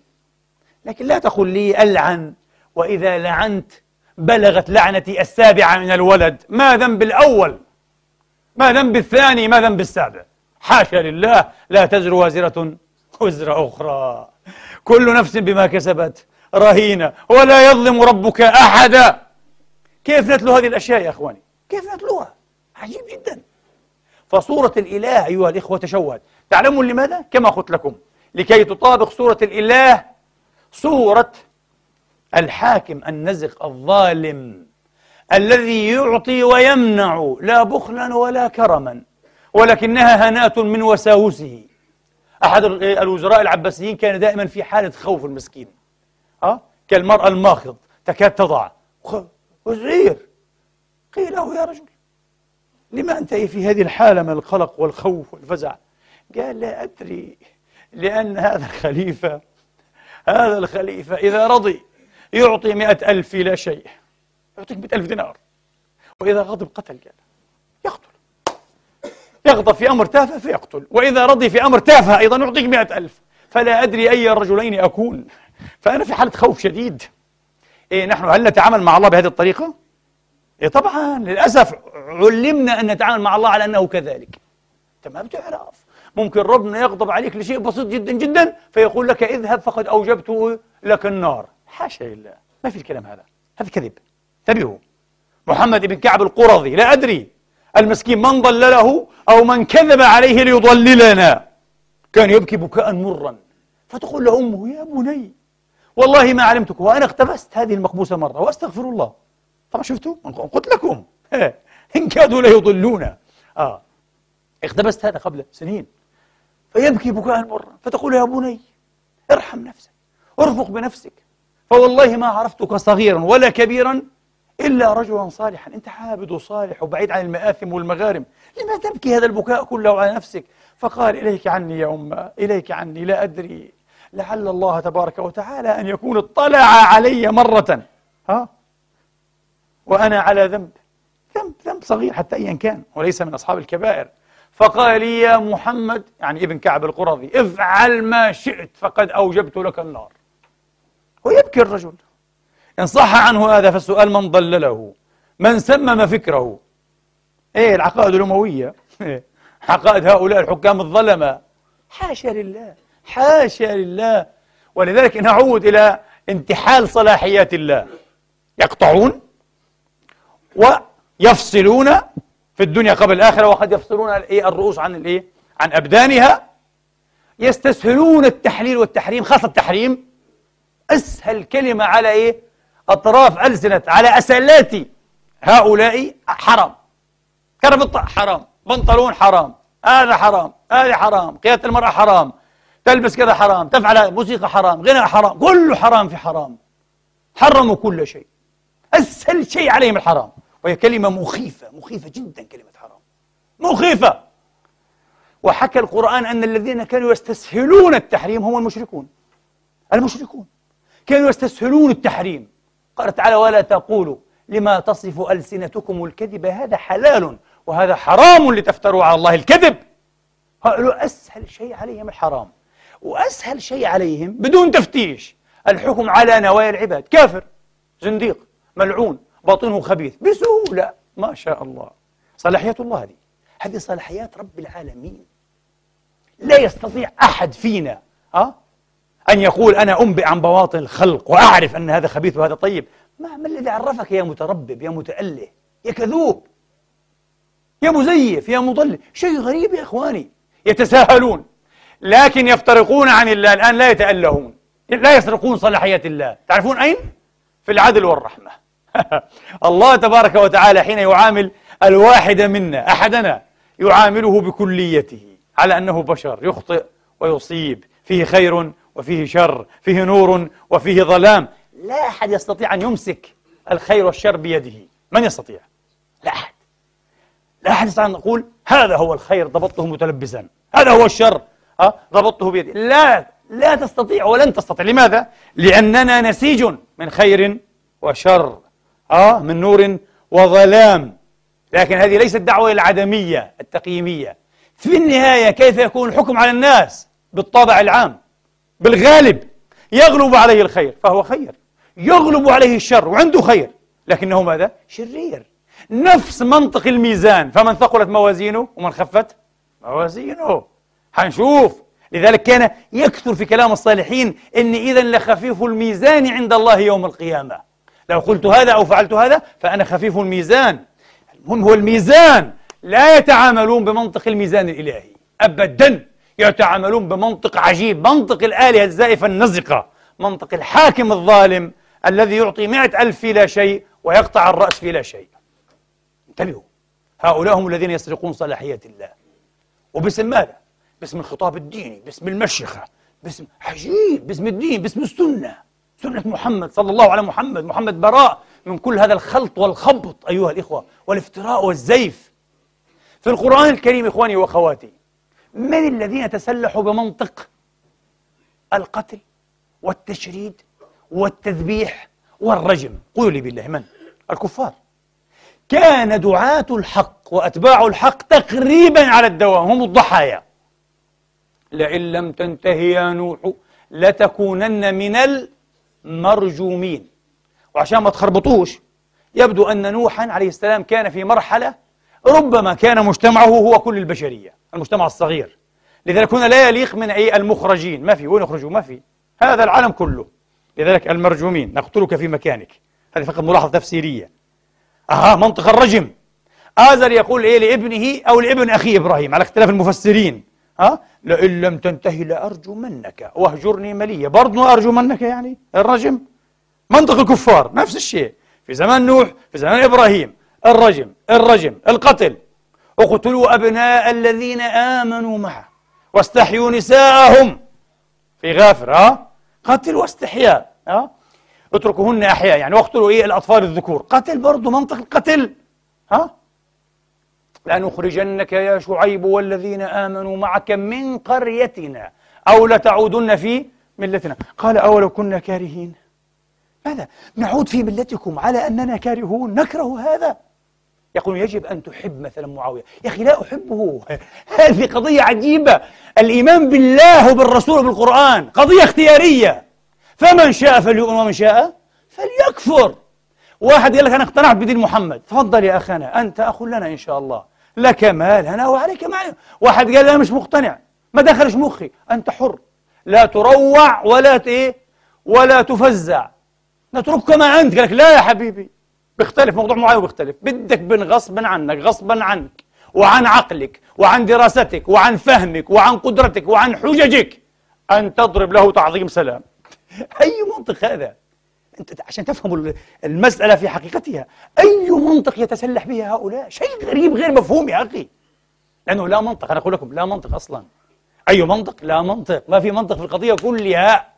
لكن لا تقل لي ألعن. وإذا لعنت بلغت لعنتي السابعة من الولد. ما ذنب الأول؟ ما ذنب الثاني ما ذنب السابع. حاشا لله لا تزر وازرة وزر أخرى. كل نفس بما كسبت رهينة ولا يظلم ربك أحدا. كيف نتلو هذه الأشياء يا أخواني؟ كيف نتلوها؟ عجيب جدا. فصورة الإله أيها الإخوة تشوهت. تعلمون لماذا؟ كما قلت لكم. لكي تطابق صورة الإله صورة الحاكم النزق الظالم. الذي يعطي ويمنع لا بخلا ولا كرما ولكنها هناة من وساوسه. أحد الوزراء العباسيين كان دائما في حالة خوف المسكين. أه؟ كالمرأة الماخض تكاد تضع. وزير. قيل له يا رجل لما أنت في هذه الحالة من القلق والخوف والفزع؟ قال لا أدري لأن هذا الخليفة هذا الخليفة إذا رضي يعطي مئة ألف لا شيء. يعطيك مئة ألف دينار. وإذا غضب قتل قال يقتل. يغضب في أمر تافه فيقتل. وإذا رضي في أمر تافه أيضا يعطيك مئة ألف. فلا أدري أي الرجلين أكون. فأنا في حالة خوف شديد. إيه نحن هل نتعامل مع الله بهذه الطريقة؟ إيه طبعا. للأسف علمنا أن نتعامل مع الله على أنه كذلك. أنت ما بتعرف ممكن ربنا يغضب عليك لشيء بسيط جدا جدا فيقول لك اذهب فقد أوجبت لك النار. حاشا لله. ما في الكلام هذا. هذا كذب. انتبهوا. محمد بن كعب القرظي لا أدري المسكين من ضلله أو من كذب عليه ليضللنا. كان يبكي بكاء مرا. فتقول له أمه يا بني والله ما علمتك وأنا اقتبست هذه المقبوسة مرة وأستغفر الله. طبعا شفتوا؟ قلت لكم. <laughs> إن كادوا ليضلونا. آه. اقتبست هذا قبل سنين. فيبكي بكاء مرا. فتقول يا بني ارحم نفسك ارفق بنفسك. فوالله ما عرفتك صغيرا ولا كبيرا إلا رجلا صالحا. أنت عابد وصالح وبعيد عن المآثم والمغارم. لما تبكي هذا البكاء كله على نفسك؟ فقال إليك عني يا أمة إليك عني لا أدري. لعل الله تبارك وتعالى أن يكون اطلع علي مرة. ها؟ وأنا على ذنب. ذنب ذنب صغير حتى أيا كان وليس من أصحاب الكبائر. فقال لي يا محمد يعني ابن كعب القرظي افعل ما شئت فقد أوجبت لك النار. ويبكي الرجل. إن صح عنه هذا فالسؤال من ضلله من سمم فكره؟ إيه العقائد الأموية. عقائد هؤلاء الحكام الظلمة. حاشا لله حاشا لله. ولذلك نعود إلى انتحال صلاحيات الله. يقطعون ويفصلون في الدنيا قبل الآخرة وقد يفصلون الرؤوس عن الإيه؟ عن أبدانها. يستسهلون التحليل والتحريم خاصة التحريم. أسهل كلمة على إيه؟ أطراف ألسنة على أسلات هؤلاء حرام. كرب حرام. بنطلون حرام. هذا حرام. هذا حرام. قيادة المرأة حرام. تلبس كذا حرام. تفعل موسيقى حرام. غنى حرام. كله حرام في حرام. حرموا كل شيء. أسهل شيء عليهم الحرام. وهي كلمة مخيفة. مخيفة جدا كلمة حرام. مخيفة. وحكى القرآن أن الذين كانوا يستسهلون التحريم هم المشركون. المشركون. كانوا يستسهلون التحريم. قال تعالى ولا تقولوا لما تصف ألسنتكم الكذب هذا حلال وهذا حرام لتفتروا على الله الكذب. قالوا أسهل شيء عليهم الحرام وأسهل شيء عليهم بدون تفتيش. الحكم على نوايا العباد. كافر زنديق ملعون باطنه خبيث بسهولة. ما شاء الله. صلاحيات الله هذه. هذه صلاحيات رب العالمين. لا يستطيع أحد فينا أه؟ أن يقول أنا أنبئ عن بواطن الخلق وأعرف أن هذا خبيث وهذا طيب. ما, ما الذي عرفك يا متربب يا متأله يا كذوب يا مزيف يا مضل؟ شيء غريب يا إخواني. يتساهلون لكن يفترقون عن الله الآن لا يتألهون لا يسرقون صلاحيات الله. تعرفون أين؟ في العدل والرحمة. <laughs> الله تبارك وتعالى حين يعامل الواحد منا أحدنا يعامله بكليته على أنه بشر يخطئ ويصيب فيه خير وفيه شر فيه نور وفيه ظلام. لا أحد يستطيع أن يمسك الخير والشر بيده. من يستطيع؟ لا أحد. لا أحد يستطيع أن يقول هذا هو الخير ضبطته متلبسا. هذا هو الشر. أه؟ ضبطته بيدي. لا لا تستطيع ولن تستطيع. لماذا؟ لأننا نسيج من خير وشر. آه من نور وظلام. لكن هذه ليست دعوة العدمية التقييمية. في النهاية كيف يكون الحكم على الناس بالطابع العام؟ بالغالب يغلب عليه الخير فهو خير. يغلب عليه الشر وعنده خير لكنه ماذا؟ شرير. نفس منطق الميزان. فمن ثقلت موازينه ومن خفت موازينه. حنشوف. لذلك كان يكثر في كلام الصالحين إني إذا لخفيف الميزان عند الله يوم القيامة. لو قلت هذا أو فعلت هذا فأنا خفيف الميزان. المهم هو الميزان لا يتعاملون بمنطق الميزان الإلهي. أبدا. يتعاملون بمنطق عجيب منطق الآلهة الزائفة النزقة منطق الحاكم الظالم الذي يعطي مئة ألف في لا شيء ويقطع الرأس في لا شيء. انتبهوا هؤلاء هم الذين يسرقون صلاحية الله. وباسم ماذا؟ باسم الخطاب الديني باسم المشيخة باسم عجيب باسم الدين باسم السنة. سنة محمد صلى الله على محمد محمد براء من كل هذا الخلط والخبط أيها الإخوة والافتراء والزيف. في القرآن الكريم إخواني وأخواتي من الذين تسلحوا بمنطق القتل والتشريد والتذبيح والرجم؟ قولوا لي بالله من؟ الكفار. كان دعاة الحق وأتباع الحق تقريبا على الدوام هم الضحايا. لئن لم تنتهي يا نوح لتكونن من المرجومين. وعشان ما تخربطوش يبدو أن نوحا عليه السلام كان في مرحلة ربما كان مجتمعه هو كل البشرية المجتمع الصغير. لذلك هنا لا يليق من أي المخرجين. ما في وين يخرجوا ما في. هذا العالم كله. لذلك المرجومين نقتلك في مكانك. هذه فقط ملاحظة تفسيرية. أها منطق الرجم. آزر يقول إيه لابنه أو لابن أخيه إبراهيم على اختلاف المفسرين. ها؟ لئن لم تنتهي لأرجمنك. واهجرني مليا برضه أرجمنك يعني؟ الرجم؟ منطق الكفار نفس الشيء. في زمان نوح في زمان إبراهيم. الرجم الرجم القتل. اقتلوا أبناء الذين آمنوا معه واستحيوا نساءهم. في غافر ها؟ قتل واستحياء ها؟ اتركوهن أحياء يعني واقتلوا إيه؟ الأطفال الذكور. قتل برضه منطق القتل ها؟ لنخرجنك يا شعيب والذين آمنوا معك من قريتنا أو لتعودن في ملتنا. قال أولو كنا كارهين؟ ماذا؟ نعود في ملتكم على أننا كارهون نكره هذا؟ يقول يجب أن تحب مثلا معاوية. يا أخي لا أحبه. <laughs> هذه قضية عجيبة. الإيمان بالله وبالرسول وبالقرآن. قضية اختيارية. فمن شاء فليؤمن ومن شاء فليكفر. واحد يقول لك أنا اقتنعت بدين محمد. تفضل يا أخانا أنت أخ لنا إن شاء الله. لك مال أنا وعليك مال واحد قال لا مش مقتنع. ما دخلش مخي. أنت حر. لا تروع ولا إيه؟ ولا تفزع. نترك كما أنت. قال لك لا يا حبيبي. بيختلف موضوع معين بيختلف. بدك بن غصبا عنك غصبا عنك وعن عقلك وعن دراستك وعن فهمك وعن قدرتك وعن حججك أن تضرب له تعظيم سلام. <laughs> أي منطق هذا؟ أنت عشان تفهموا المسألة في حقيقتها أي منطق يتسلح به هؤلاء؟ شيء غريب غير مفهوم يا أخي. لأنه لا منطق أنا أقول لكم لا منطق أصلا. أي منطق؟ لا منطق. ما في منطق في القضية كلها.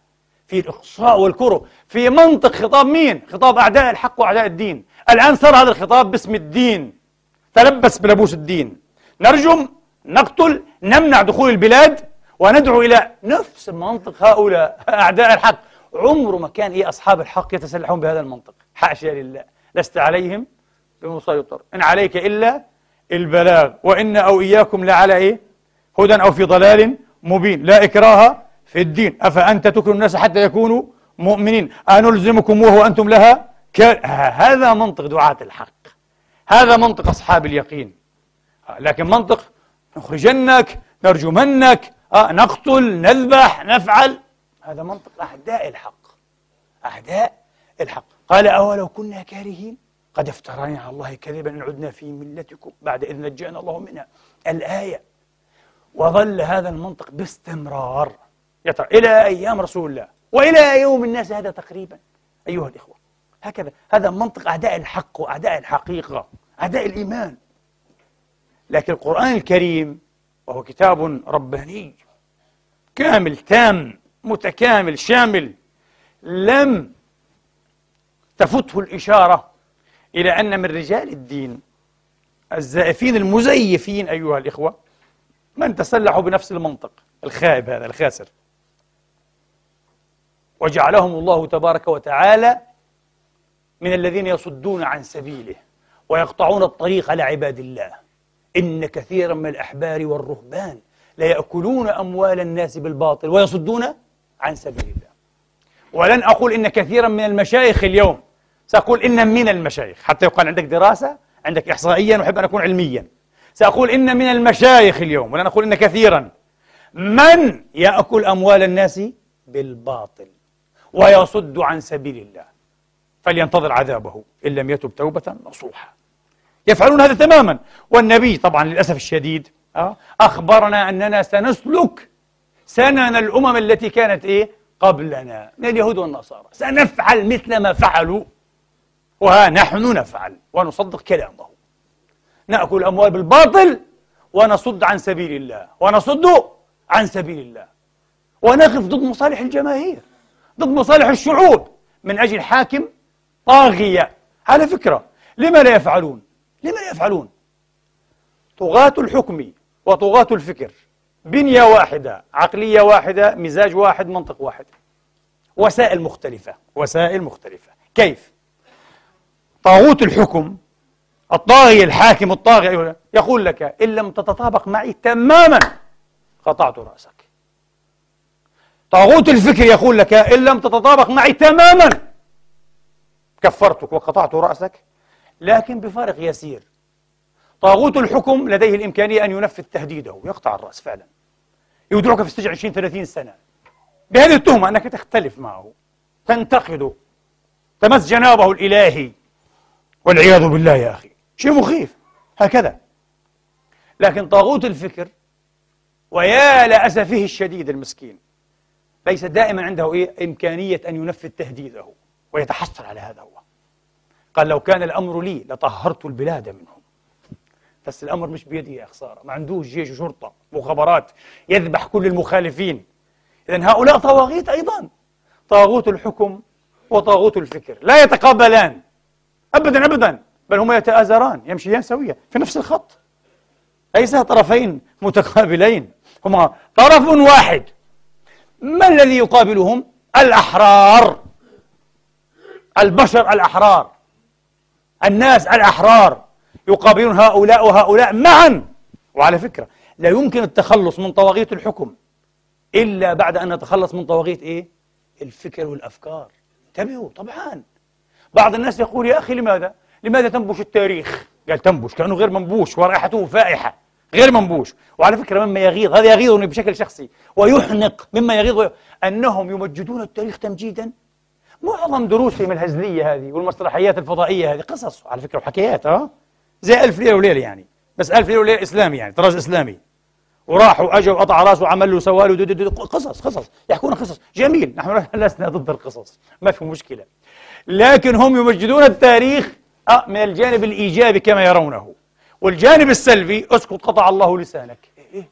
في الإقصاء والكره. في منطق خطاب مين؟ خطاب أعداء الحق وأعداء الدين. الآن صار هذا الخطاب باسم الدين. تلبس بلبوس الدين. نرجم نقتل نمنع دخول البلاد وندعو إلى نفس منطق هؤلاء <laughs> أعداء الحق. عمره ما كان إيه أصحاب الحق يتسلحون بهذا المنطق. حاشا لله. لست عليهم بمسيطر. إن عليك إلا البلاغ. وإن أو إياكم لعلى إيه؟ هدى أو في ضلال مبين. لا إكراه في الدين. أفأنت تكره الناس حتى يكونوا مؤمنين؟ أنلزمكم وهو أنتم لها هذا منطق دعاة الحق. هذا منطق أصحاب اليقين. لكن منطق نخرجنك نرجمنك آه نقتل نذبح نفعل. هذا منطق أعداء الحق. أعداء الحق. قال أولو كنا كارهين؟ قد افترينا على الله كذبا إن عدنا في ملتكم بعد إذ نجانا الله منها. الآية. وظل هذا المنطق باستمرار. يترى إلى أيام رسول الله. وإلى يوم الناس هذا تقريبا. أيها الإخوة هكذا. هذا منطق أعداء الحق وأعداء الحقيقة أعداء الإيمان. لكن القرآن الكريم وهو كتاب رباني كامل تام متكامل شامل لم تفته الإشارة إلى أن من رجال الدين الزائفين المزيفين أيها الإخوة من تسلحوا بنفس المنطق الخائب هذا الخاسر. وجعلهم الله تبارك وتعالى من الذين يصدون عن سبيله ويقطعون الطريق على عباد الله. إن كثيرا من الأحبار والرهبان ليأكلون أموال الناس بالباطل ويصدون عن سبيل الله. ولن أقول إن كثيرا من المشايخ اليوم سأقول إن من المشايخ. حتى يقال عندك دراسة عندك إحصائيا وأحب أن أكون علميا. سأقول إن من المشايخ اليوم ولن أقول إن كثيرا من يأكل أموال الناس بالباطل؟ ويصد عن سبيل الله. فلينتظر عذابه إن لم يتب توبة نصوحا. يفعلون هذا تماما. والنبي طبعا للأسف الشديد آه، أخبرنا أننا سنسلك سنن الأمم التي كانت إيه؟ قبلنا من اليهود والنصارى. سنفعل مثل ما فعلوا وها نحن نفعل ونصدق كلامه. نأكل الأموال بالباطل ونصد عن سبيل الله ونصد عن سبيل الله ونقف ضد مصالح الجماهير. ضد مصالح الشعوب من أجل حاكم طاغية. على فكرة لما لا يفعلون؟ لما لا يفعلون؟ طغاة الحكم وطغاة الفكر. بنية واحدة عقلية واحدة مزاج واحد منطق واحد. وسائل مختلفة وسائل مختلفة. كيف؟ طاغوت الحكم الطاغية الحاكم الطاغي يقول لك إن لم تتطابق معي تماما قطعت رأسك. طاغوت الفكر يقول لك إن لم تتطابق معي تماما. كفرتك وقطعت رأسك. لكن بفارق يسير. طاغوت الحكم لديه الإمكانية أن ينفذ تهديده يقطع الرأس فعلا. يودعك في السجن 20 30 سنة. بهذه التهمة أنك تختلف معه. تنتقده. تمس جنابه الإلهي. والعياذ بالله يا أخي. شيء مخيف. هكذا. لكن طاغوت الفكر ويا لأسفه الشديد المسكين ليس دائما عنده إيه؟ إمكانية أن ينفذ تهديده ويتحصل على هذا هو. قال لو كان الأمر لي لطهرت البلاد منهم. بس الأمر مش بيدي يا خسارة. ما عندوش جيش وشرطة مخابرات يذبح كل المخالفين. إذا هؤلاء طواغيت أيضا. طاغوت الحكم وطاغوت الفكر. لا يتقابلان. أبدا أبدا. بل هما يتآزران يمشيان سويا في نفس الخط. ليس طرفين متقابلين. هما طرف واحد. ما الذي يقابلهم؟ الأحرار. البشر الأحرار. الناس الأحرار. يقابلون هؤلاء وهؤلاء معا. وعلى فكرة لا يمكن التخلص من طواغيت الحكم. إلا بعد أن نتخلص من طواغيت إيه؟ الفكر والأفكار. انتبهوا طبعا. بعض الناس يقول يا أخي لماذا؟ لماذا تنبش التاريخ؟ قال تنبش كأنه غير منبوش ورائحته فائحة. غير منبوش. وعلى فكرة مما يغيظ هذا يغيظني بشكل شخصي ويحنق مما يغيظ أنهم يمجدون التاريخ تمجيدا. معظم دروسهم الهزلية هذه والمسرحيات الفضائية هذه قصص على فكرة وحكايات آه؟ زي ألف ليلة وليلة يعني. بس ألف ليلة وليلة إسلامي يعني طراز إسلامي. وراحوا أجوا وقطع راسه وعمل له له قصص قصص يحكون قصص. جميل نحن <laughs> لسنا ضد القصص ما في مشكلة. لكن هم يمجدون التاريخ آه، من الجانب الإيجابي كما يرونه. والجانب السلبي اسكت قطع الله لسانك. إيه،, إيه؟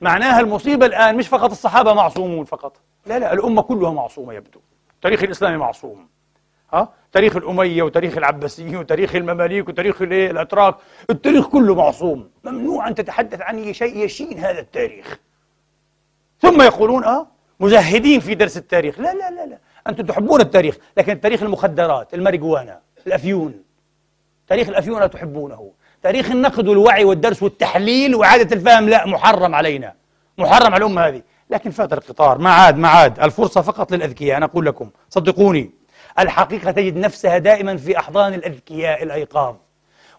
معناها المصيبة الآن مش فقط الصحابة معصومون فقط. لا لا. الأمة كلها معصومة يبدو. التاريخ الاسلامي معصوم. ها؟ تاريخ الأمية وتاريخ العباسيين وتاريخ المماليك وتاريخ الأتراك. التاريخ كله معصوم. ممنوع أن تتحدث عن شيء يشين هذا التاريخ. ثم يقولون آه مزهدين في درس التاريخ. لا لا لا لا. أنتم تحبون التاريخ لكن تاريخ المخدرات الماريجوانا الأفيون. تاريخ الأفيون لا تحبونه تاريخ النقد والوعي والدرس والتحليل وإعادة الفهم لا محرم علينا. محرم على الأمة هذه. لكن فات القطار ما عاد ما عاد. الفرصة فقط للأذكياء. أنا أقول لكم صدقوني الحقيقة تجد نفسها دائما في أحضان الأذكياء الأيقاظ.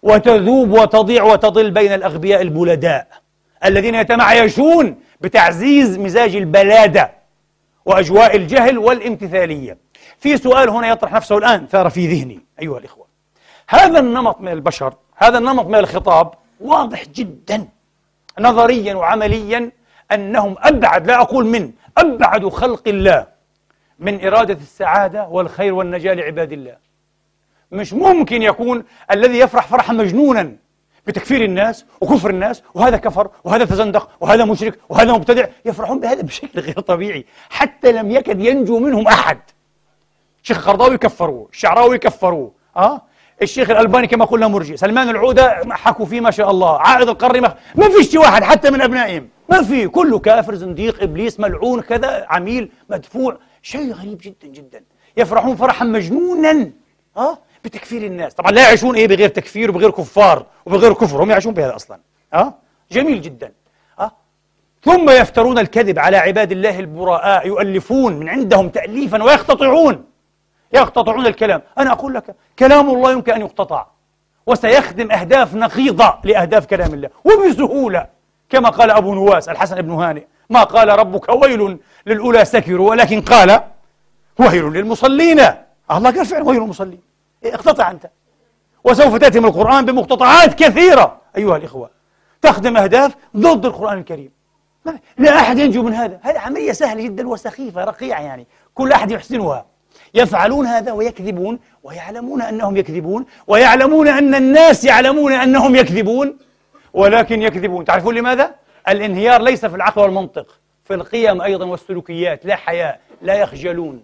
وتذوب وتضيع وتضل بين الأغبياء البلداء الذين يتمعيشون بتعزيز مزاج البلادة وأجواء الجهل والامتثالية. في سؤال هنا يطرح نفسه الآن ثار في ذهني أيها الإخوة. هذا النمط من البشر هذا النمط من الخطاب واضح جدا نظريا وعمليا أنهم أبعد لا أقول من أبعد خلق الله من إرادة السعادة والخير والنجاة لعباد الله. مش ممكن يكون الذي يفرح فرحا مجنونا بتكفير الناس وكفر الناس وهذا كفر وهذا تزندق وهذا مشرك وهذا مبتدع يفرحون بهذا بشكل غير طبيعي. حتى لم يكد ينجو منهم أحد. الشيخ القرضاوي كفروه الشعراوي كفروه أه؟ الشيخ الألباني كما قلنا مرجي سلمان العودة حكوا فيه ما شاء الله. عائد القرني ما, فيش واحد حتى من أبنائهم. ما في. كله كافر زنديق إبليس ملعون كذا عميل مدفوع. شيء غريب جدا جدا. يفرحون فرحا مجنونا. ها؟ بتكفير الناس. طبعا لا يعيشون إيه بغير تكفير وبغير كفار وبغير كفر. هم يعيشون بهذا أصلا. ها؟ جميل جدا. ها؟ ثم يفترون الكذب على عباد الله البراء يؤلفون من عندهم تأليفا ويقتطعون. يقتطعون الكلام. أنا أقول لك كلام الله يمكن أن يقتطع. وسيخدم أهداف نقيضة لأهداف كلام الله. وبسهولة. كما قال أبو نواس الحسن بن هانئ. ما قال ربك ويل للأولى سكروا ولكن قال ويل للمصلين. الله قال فعلا ويل للمصلين. إيه، اقتطع أنت. وسوف تأتي من القرآن بمقتطعات كثيرة. أيها الإخوة. تخدم أهداف ضد القرآن الكريم. لا أحد ينجو من هذا. هذه عملية سهلة جدا وسخيفة رقيعة يعني. كل أحد يحسنها. يفعلون هذا ويكذبون ويعلمون أنهم يكذبون ويعلمون أن الناس يعلمون أنهم يكذبون ولكن يكذبون تعرفون لماذا؟ الانهيار ليس في العقل والمنطق في القيم أيضا والسلوكيات لا حياء لا يخجلون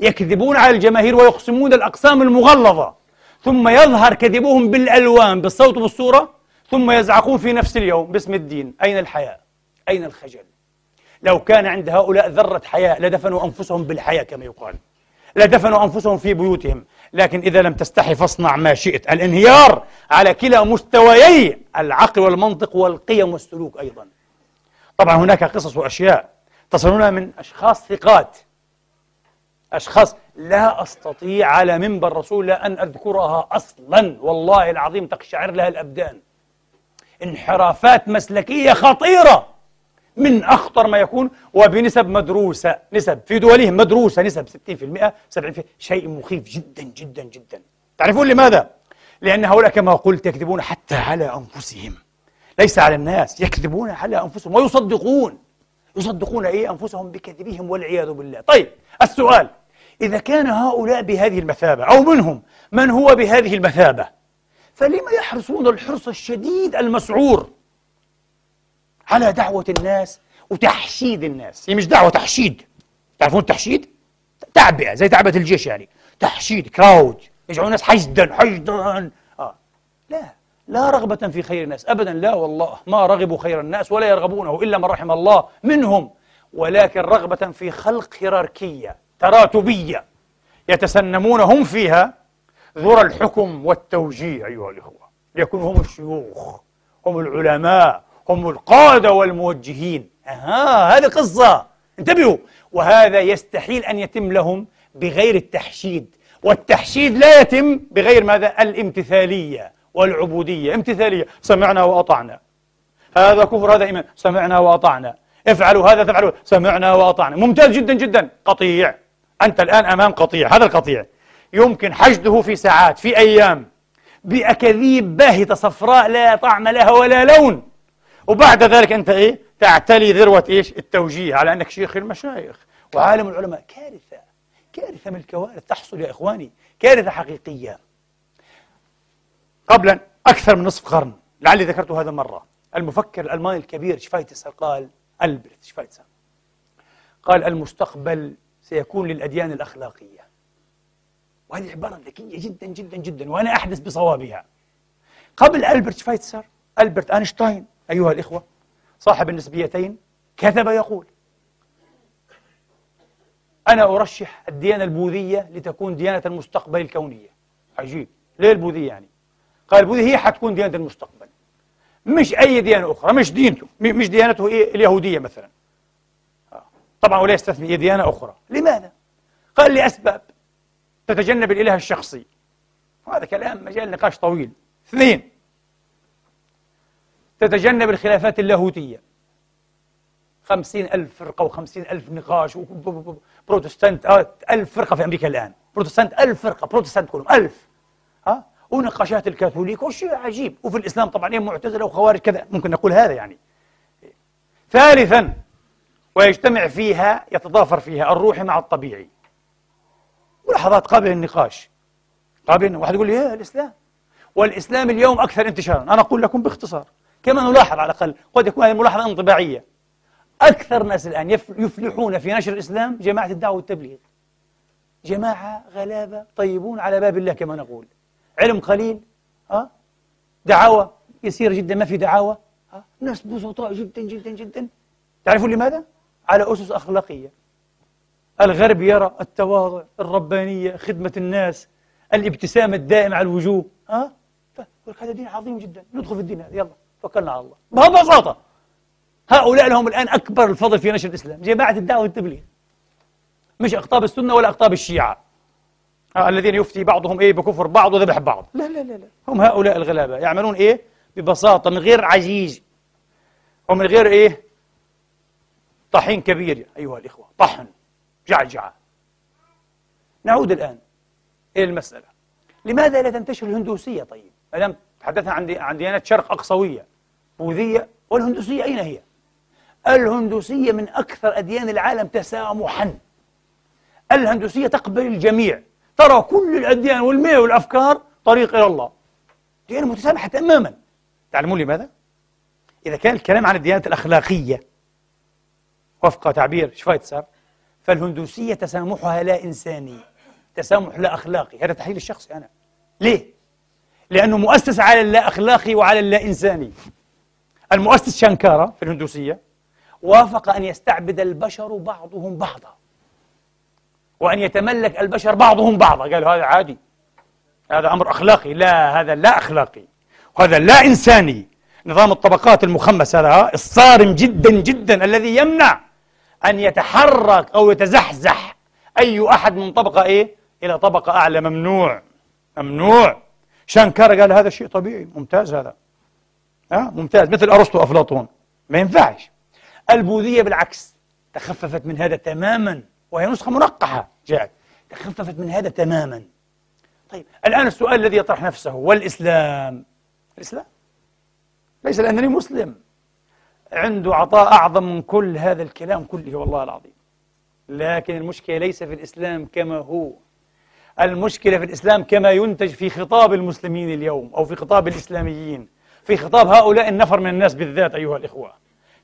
يكذبون على الجماهير ويقسمون الأقسام المغلظة ثم يظهر كذبهم بالألوان بالصوت والصورة ثم يزعقون في نفس اليوم باسم الدين أين الحياء؟ أين الخجل؟ لو كان عند هؤلاء ذرة حياء لدفنوا أنفسهم بالحياة كما يقال لدفنوا أنفسهم في بيوتهم. لكن إذا لم تستحي فاصنع ما شئت. الانهيار على كلا مستويي العقل والمنطق والقيم والسلوك أيضا. طبعا هناك قصص وأشياء تصلون من أشخاص ثقات. أشخاص لا أستطيع على منبر رسول الله أن أذكرها أصلا. والله العظيم تقشعر لها الأبدان. انحرافات مسلكية خطيرة. من أخطر ما يكون وبنسب مدروسة نسب في دولهم مدروسة نسب 60% 70% شيء مخيف جدا جدا جدا. تعرفون لماذا؟ لأن هؤلاء كما قلت يكذبون حتى على أنفسهم. ليس على الناس يكذبون على أنفسهم ويصدقون. يصدقون إيه؟ أنفسهم بكذبهم والعياذ بالله. طيب السؤال إذا كان هؤلاء بهذه المثابة أو منهم من هو بهذه المثابة فلما يحرصون الحرص الشديد المسعور على دعوة الناس وتحشيد الناس. هي مش دعوة تحشيد. تعرفون التحشيد؟ تعبئة زي تعبئة الجيش يعني. تحشيد كراود يجعلون الناس حشدا حشدا. آه. لا لا رغبة في خير الناس أبدا. لا والله ما رغبوا خير الناس ولا يرغبونه إلا من رحم الله منهم. ولكن رغبة في خلق هيراركية تراتبية يتسنمون هم فيها ذرى الحكم والتوجيه أيها الإخوة. ليكونوا هم الشيوخ هم العلماء. هم القادة والموجهين. أها هذه قصة. انتبهوا. وهذا يستحيل أن يتم لهم بغير التحشيد. والتحشيد لا يتم بغير ماذا؟ الامتثالية والعبودية. امتثالية. سمعنا وأطعنا. هذا كفر هذا إيمان. سمعنا وأطعنا. افعلوا هذا تفعلوا. سمعنا وأطعنا. ممتاز جدا جدا. قطيع. أنت الآن أمام قطيع. هذا القطيع. يمكن حشده في ساعات في أيام. بأكاذيب باهتة صفراء لا طعم لها ولا لون. وبعد ذلك أنت إيه؟ تعتلي ذروة إيش؟ التوجيه على أنك شيخ المشايخ. وعالم العلماء كارثة كارثة من الكوارث تحصل يا إخواني كارثة حقيقية. قبل أكثر من نصف قرن لعلي ذكرت هذا مرة المفكر الألماني الكبير شفايتسر قال ألبرت شفايتسر قال المستقبل سيكون للأديان الأخلاقية. وهذه عبارة ذكية جدا جدا جدا وأنا أحدث بصوابها. قبل ألبرت شفايتسر ألبرت أينشتاين أيها الإخوة صاحب النسبيتين كتب يقول أنا أرشح الديانة البوذية لتكون ديانة المستقبل الكونية. عجيب. ليه البوذية يعني؟ قال البوذية هي حتكون ديانة المستقبل. مش أي ديانة أخرى مش دينته مش ديانته إيه اليهودية مثلا. آه. طبعا ولا يستثني ديانة أخرى. لماذا؟ قال لأسباب تتجنب الإله الشخصي. هذا كلام مجال نقاش طويل. اثنين تتجنب الخلافات اللاهوتية. خمسين ألف فرقة وخمسين ألف نقاش بروتستانت آه ألف فرقة في أمريكا الآن. بروتستانت ألف فرقة بروتستانت كلهم ألف. ها ونقاشات الكاثوليك وشيء عجيب. وفي الإسلام طبعا إيه معتزلة وخوارج كذا. ممكن نقول هذا يعني. ثالثا ويجتمع فيها يتضافر فيها الروحي مع الطبيعي. ولحظات قابلة للنقاش. قابل واحد يقول لي إيه الإسلام. والإسلام اليوم أكثر انتشارا. أنا أقول لكم باختصار. كما نلاحظ على الأقل قد يكون هذه الملاحظة انطباعية. أكثر ناس الآن يفلحون في نشر الإسلام جماعة الدعوة والتبليغ. جماعة غلابة طيبون على باب الله كما نقول. علم قليل ها دعاوى يسيرة جدا ما في دعاوى ها ناس بسطاء جدا جدا جدا. تعرفون لماذا؟ على أسس أخلاقية. الغرب يرى التواضع الربانية خدمة الناس الابتسامة الدائمة على الوجوه ها هذا دين عظيم جدا. ندخل في الدين هذا يلا. توكلنا على الله. ببساطة هؤلاء لهم الآن أكبر الفضل في نشر الإسلام. جماعة الدعوة والتبليغ. مش أقطاب السنة ولا أقطاب الشيعة. آه الذين يفتي بعضهم إيه؟ بكفر بعض وذبح بعض. لا لا لا لا. هم هؤلاء الغلابة. يعملون إيه؟ ببساطة من غير عجيج ومن غير إيه؟ طحين كبير. أيها الإخوة طحن جعجعة. نعود الآن إلى المسألة. لماذا لا تنتشر الهندوسية طيب؟ ما دام تحدثنا عن عن ديانات شرق أقصوية. بوذية والهندوسية أين هي؟ الهندوسية من أكثر أديان العالم تسامحا. الهندوسية تقبل الجميع. ترى كل الأديان والمية والأفكار طريق إلى الله. ديانة متسامحة تماما. تعلمون لماذا؟ إذا كان الكلام عن الديانات الأخلاقية وفق تعبير شفايتسر فالهندوسية تسامحها لا إنساني تسامح لا أخلاقي. هذا تحليل الشخصي أنا. ليه؟ لأنه مؤسس على اللا أخلاقي وعلى اللا إنساني المؤسس شانكارا في الهندوسية وافق أن يستعبد البشر بعضهم بعضا. وأن يتملك البشر بعضهم بعضا. قالوا هذا عادي. هذا أمر أخلاقي. لا هذا لا أخلاقي. وهذا لا إنساني. نظام الطبقات المخمس هذا الصارم جدا جدا الذي يمنع أن يتحرك أو يتزحزح أي أحد من طبقة إيه؟ إلى طبقة أعلى. ممنوع. ممنوع. شانكارا قال هذا شيء طبيعي ممتاز هذا. أه؟ ممتاز مثل أرسطو وأفلاطون. ما ينفعش. البوذية بالعكس تخففت من هذا تماما وهي نسخة منقحة. جاءت. تخففت من هذا تماما. طيب الآن السؤال الذي يطرح نفسه والإسلام؟ الإسلام. ليس لأنني مسلم. عنده عطاء أعظم من كل هذا الكلام كله والله العظيم. لكن المشكلة ليس في الإسلام كما هو. المشكلة في الإسلام كما ينتج في خطاب المسلمين اليوم أو في خطاب الإسلاميين في خطاب هؤلاء النفر من الناس بالذات أيها الإخوة.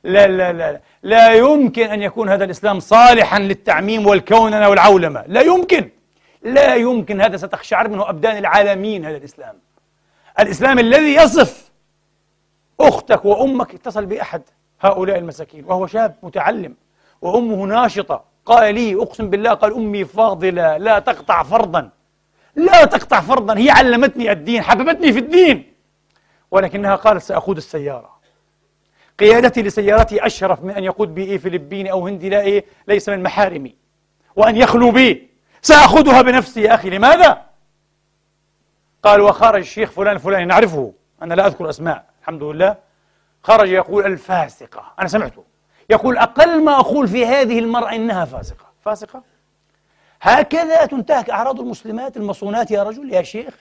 لا لا لا لا يمكن أن يكون هذا الإسلام صالحا للتعميم والكوننة والعولمة. لا يمكن. لا يمكن. هذا ستخشعر منه أبدان العالمين هذا الإسلام. الإسلام الذي يصف أختك وأمك اتصل بأحد هؤلاء المساكين وهو شاب متعلم وأمه ناشطة. قال لي أقسم بالله قال أمي فاضلة لا تقطع فرضا. لا تقطع فرضا هي علمتني الدين حببتني في الدين. ولكنها قالت سأخذ السيارة. قيادتي لسيارتي أشرف من أن يقود بي إيه فلبيني أو هندي لا إيه ليس من محارمي. وأن يخلو بي. سأخذها بنفسي يا أخي لماذا؟ قال وخرج الشيخ فلان فلان نعرفه. أنا لا أذكر أسماء الحمد لله. خرج يقول الفاسقة. أنا سمعته. يقول أقل ما أقول في هذه المرأة إنها فاسقة. فاسقة؟ هكذا تنتهك أعراض المسلمات المصونات يا رجل يا شيخ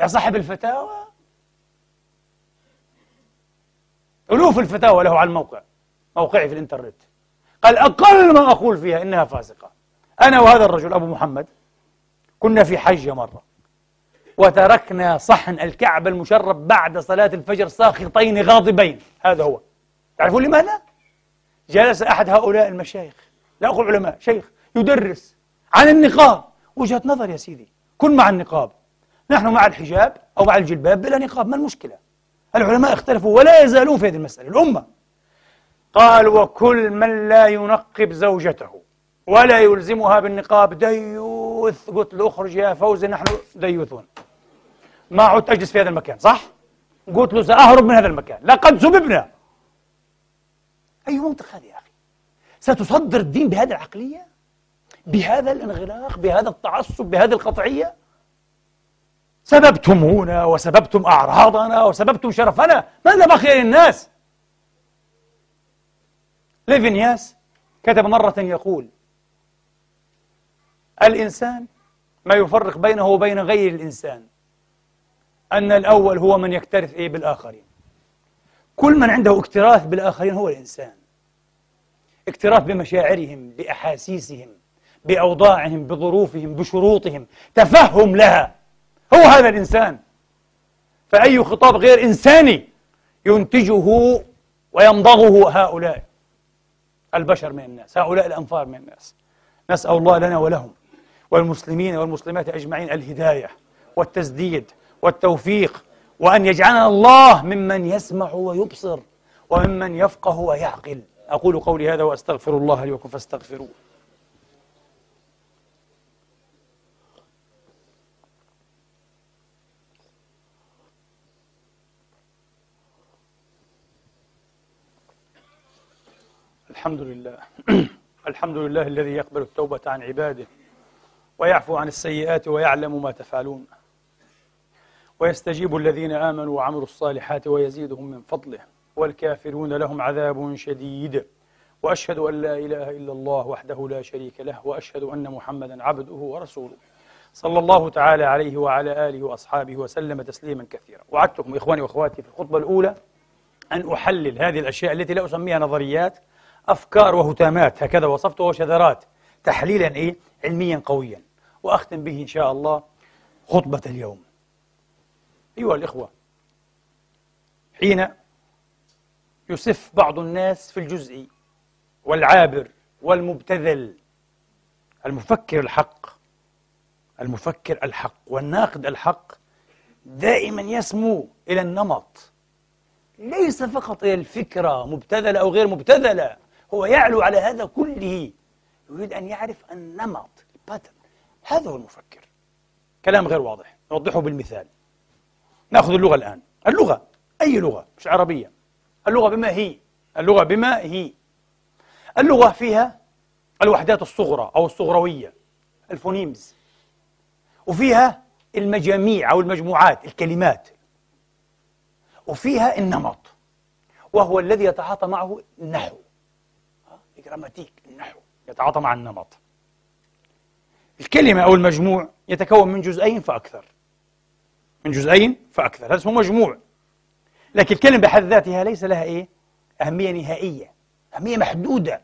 يا صاحب الفتاوى. ألوف الفتاوى له على الموقع موقعي في الإنترنت. قال أقل ما أقول فيها إنها فاسقة. أنا وهذا الرجل أبو محمد كنا في حجة مرة وتركنا صحن الكعبة المشرب بعد صلاة الفجر ساخطين غاضبين هذا هو. تعرفون لماذا؟ جلس أحد هؤلاء المشايخ لا أقول علماء شيخ يدرس عن النقاب. وجهة نظر يا سيدي كن مع النقاب. نحن مع الحجاب أو مع الجلباب بلا نقاب ما المشكلة؟ العلماء اختلفوا ولا يزالون في هذه المسألة الأمة. قال وكل من لا ينقب زوجته ولا يلزمها بالنقاب ديوث. قلت له اخرج يا فوزي نحن ديوثون. ما عدت أجلس في هذا المكان صح؟ قلت له سأهرب من هذا المكان. لقد سببنا أي منطق هذا يا أخي؟ ستصدر الدين بهذه العقلية؟ بهذا الانغلاق؟ بهذا التعصب؟ بهذه القطعية؟ سببتمونا وسببتم أعراضنا وسببتم شرفنا؟ ماذا بقي للناس؟ ليفينياس كتب مرة يقول الإنسان ما يفرق بينه وبين غير الإنسان أن الأول هو من يكترث إيه بالآخرين. كل من عنده اكتراث بالآخرين هو الإنسان. اكتراث بمشاعرهم بأحاسيسهم بأوضاعهم بظروفهم بشروطهم. تفهم لها. هو هذا الإنسان. فأي خطاب غير إنساني ينتجه ويمضغه هؤلاء البشر من الناس هؤلاء الأنفار من الناس. نسأل الله لنا ولهم والمسلمين والمسلمات أجمعين الهداية والتسديد والتوفيق وأن يجعلنا الله ممن يسمع ويبصر وممن يفقه ويعقل. أقول قولي هذا وأستغفر الله لي ولكم فاستغفروه. الحمد لله <clears throat> الحمد لله الذي يقبل التوبة عن عباده ويعفو عن السيئات ويعلم ما تفعلون. ويستجيب الذين آمنوا وعملوا الصالحات ويزيدهم من فضله والكافرون لهم عذاب شديد. وأشهد أن لا إله إلا الله وحده لا شريك له وأشهد أن محمدا عبده ورسوله. صلى الله تعالى عليه وعلى آله وأصحابه وسلم تسليما كثيرا. وعدتكم إخواني وأخواتي في الخطبة الأولى أن أحلل هذه الأشياء التي لا أسميها نظريات أفكار وهتامات. هكذا وصفتها وشذرات. تحليلا إيه؟ علميا قويا. وأختم به إن شاء الله خطبة اليوم. أيها الإخوة حين يسف بعض الناس في الجزء والعابر والمبتذل المفكر الحق المفكر الحق والناقد الحق دائما يسمو إلى النمط. ليس فقط إلى الفكرة مبتذلة أو غير مبتذلة هو يعلو على هذا كله. يريد أن يعرف النمط هذا هو المفكر. كلام غير واضح. نوضحه بالمثال. ناخذ اللغة الآن. اللغة أي لغة؟ مش عربية. اللغة بما هي. اللغة بما هي. اللغة فيها الوحدات الصغرى أو الصغروية ال phonemes. وفيها المجاميع أو المجموعات الكلمات. وفيها النمط. وهو الذي يتعاطى معه النحو. ال grammatic النحو. يتعاطى مع النمط. الكلمة أو المجموع يتكون من جزئين فأكثر. من جزئين فأكثر. هذا اسمه مجموع. لكن الكلمة بحد ذاتها ليس لها إيه؟ أهمية نهائية. أهمية محدودة.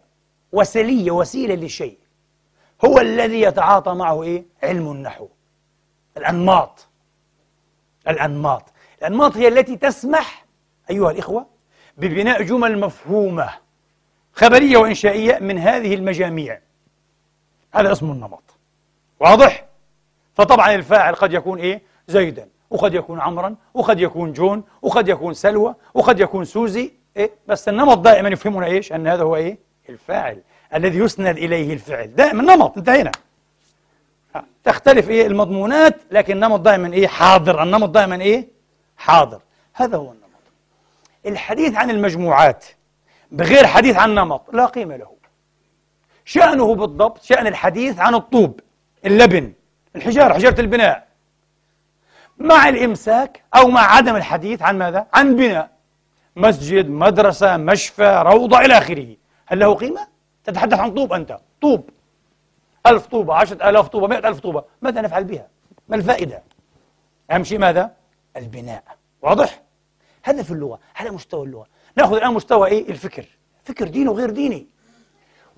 وسلية وسيلة للشيء. هو الذي يتعاطى معه إيه؟ علم النحو. الأنماط. الأنماط. الأنماط هي التي تسمح أيها الإخوة ببناء جمل مفهومة خبرية وإنشائية من هذه المجاميع. هذا اسمه النمط. واضح؟ فطبعا الفاعل قد يكون إيه؟ زيدا وقد يكون عمرا وقد يكون جون وقد يكون سلوى وقد يكون سوزي. إيه؟ بس النمط دائما يفهمنا إيش؟ أن هذا هو إيه؟ الفاعل. الذي يسند إليه الفعل. دائما نمط. انتهينا. تختلف إيه المضمونات لكن النمط دائما إيه؟ حاضر. النمط دائما إيه؟ حاضر. هذا هو النمط. الحديث عن المجموعات بغير حديث عن نمط لا قيمة له. شأنه بالضبط شأن الحديث عن الطوب اللبن الحجارة حجارة البناء. مع الإمساك أو مع عدم الحديث عن ماذا؟ عن بناء مسجد مدرسة مشفى روضة إلى آخره هل له قيمة؟ تتحدث عن طوب أنت طوب ألف طوبة عشرة آلاف طوبة مئة ألف طوبة ماذا نفعل بها؟ ما الفائدة؟ أهم شيء ماذا؟ البناء واضح؟ هذا في اللغة على مستوى اللغة نأخذ الآن مستوى إيه؟ الفكر فكر ديني وغير ديني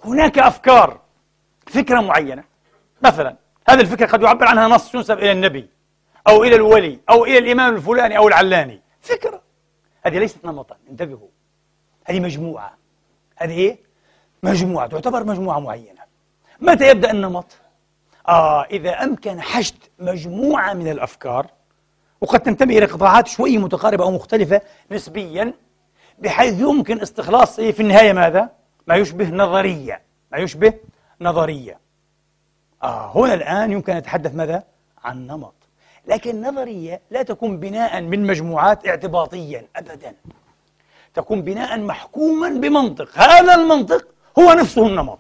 هناك أفكار فكرة معينة مثلا هذه الفكرة قد يعبر عنها نص ينسب إلى النبي أو إلى الولي أو إلى الإمام الفلاني أو العلاني. فكرة. هذه ليست نمطا. انتبهوا. هذه مجموعة. هذه إيه؟ مجموعة. تعتبر مجموعة معينة. متى يبدأ النمط؟ آه إذا أمكن حشد مجموعة من الأفكار وقد تنتمي إلى قطاعات شوي متقاربة أو مختلفة نسبيا بحيث يمكن استخلاص إيه في النهاية ماذا؟ ما يشبه نظرية. ما يشبه نظرية. آه هنا الآن يمكن أن نتحدث ماذا؟ عن نمط. لكن النظرية لا تكون بناء من مجموعات اعتباطيا أبدا. تكون بناء محكوما بمنطق. هذا المنطق هو نفسه النمط.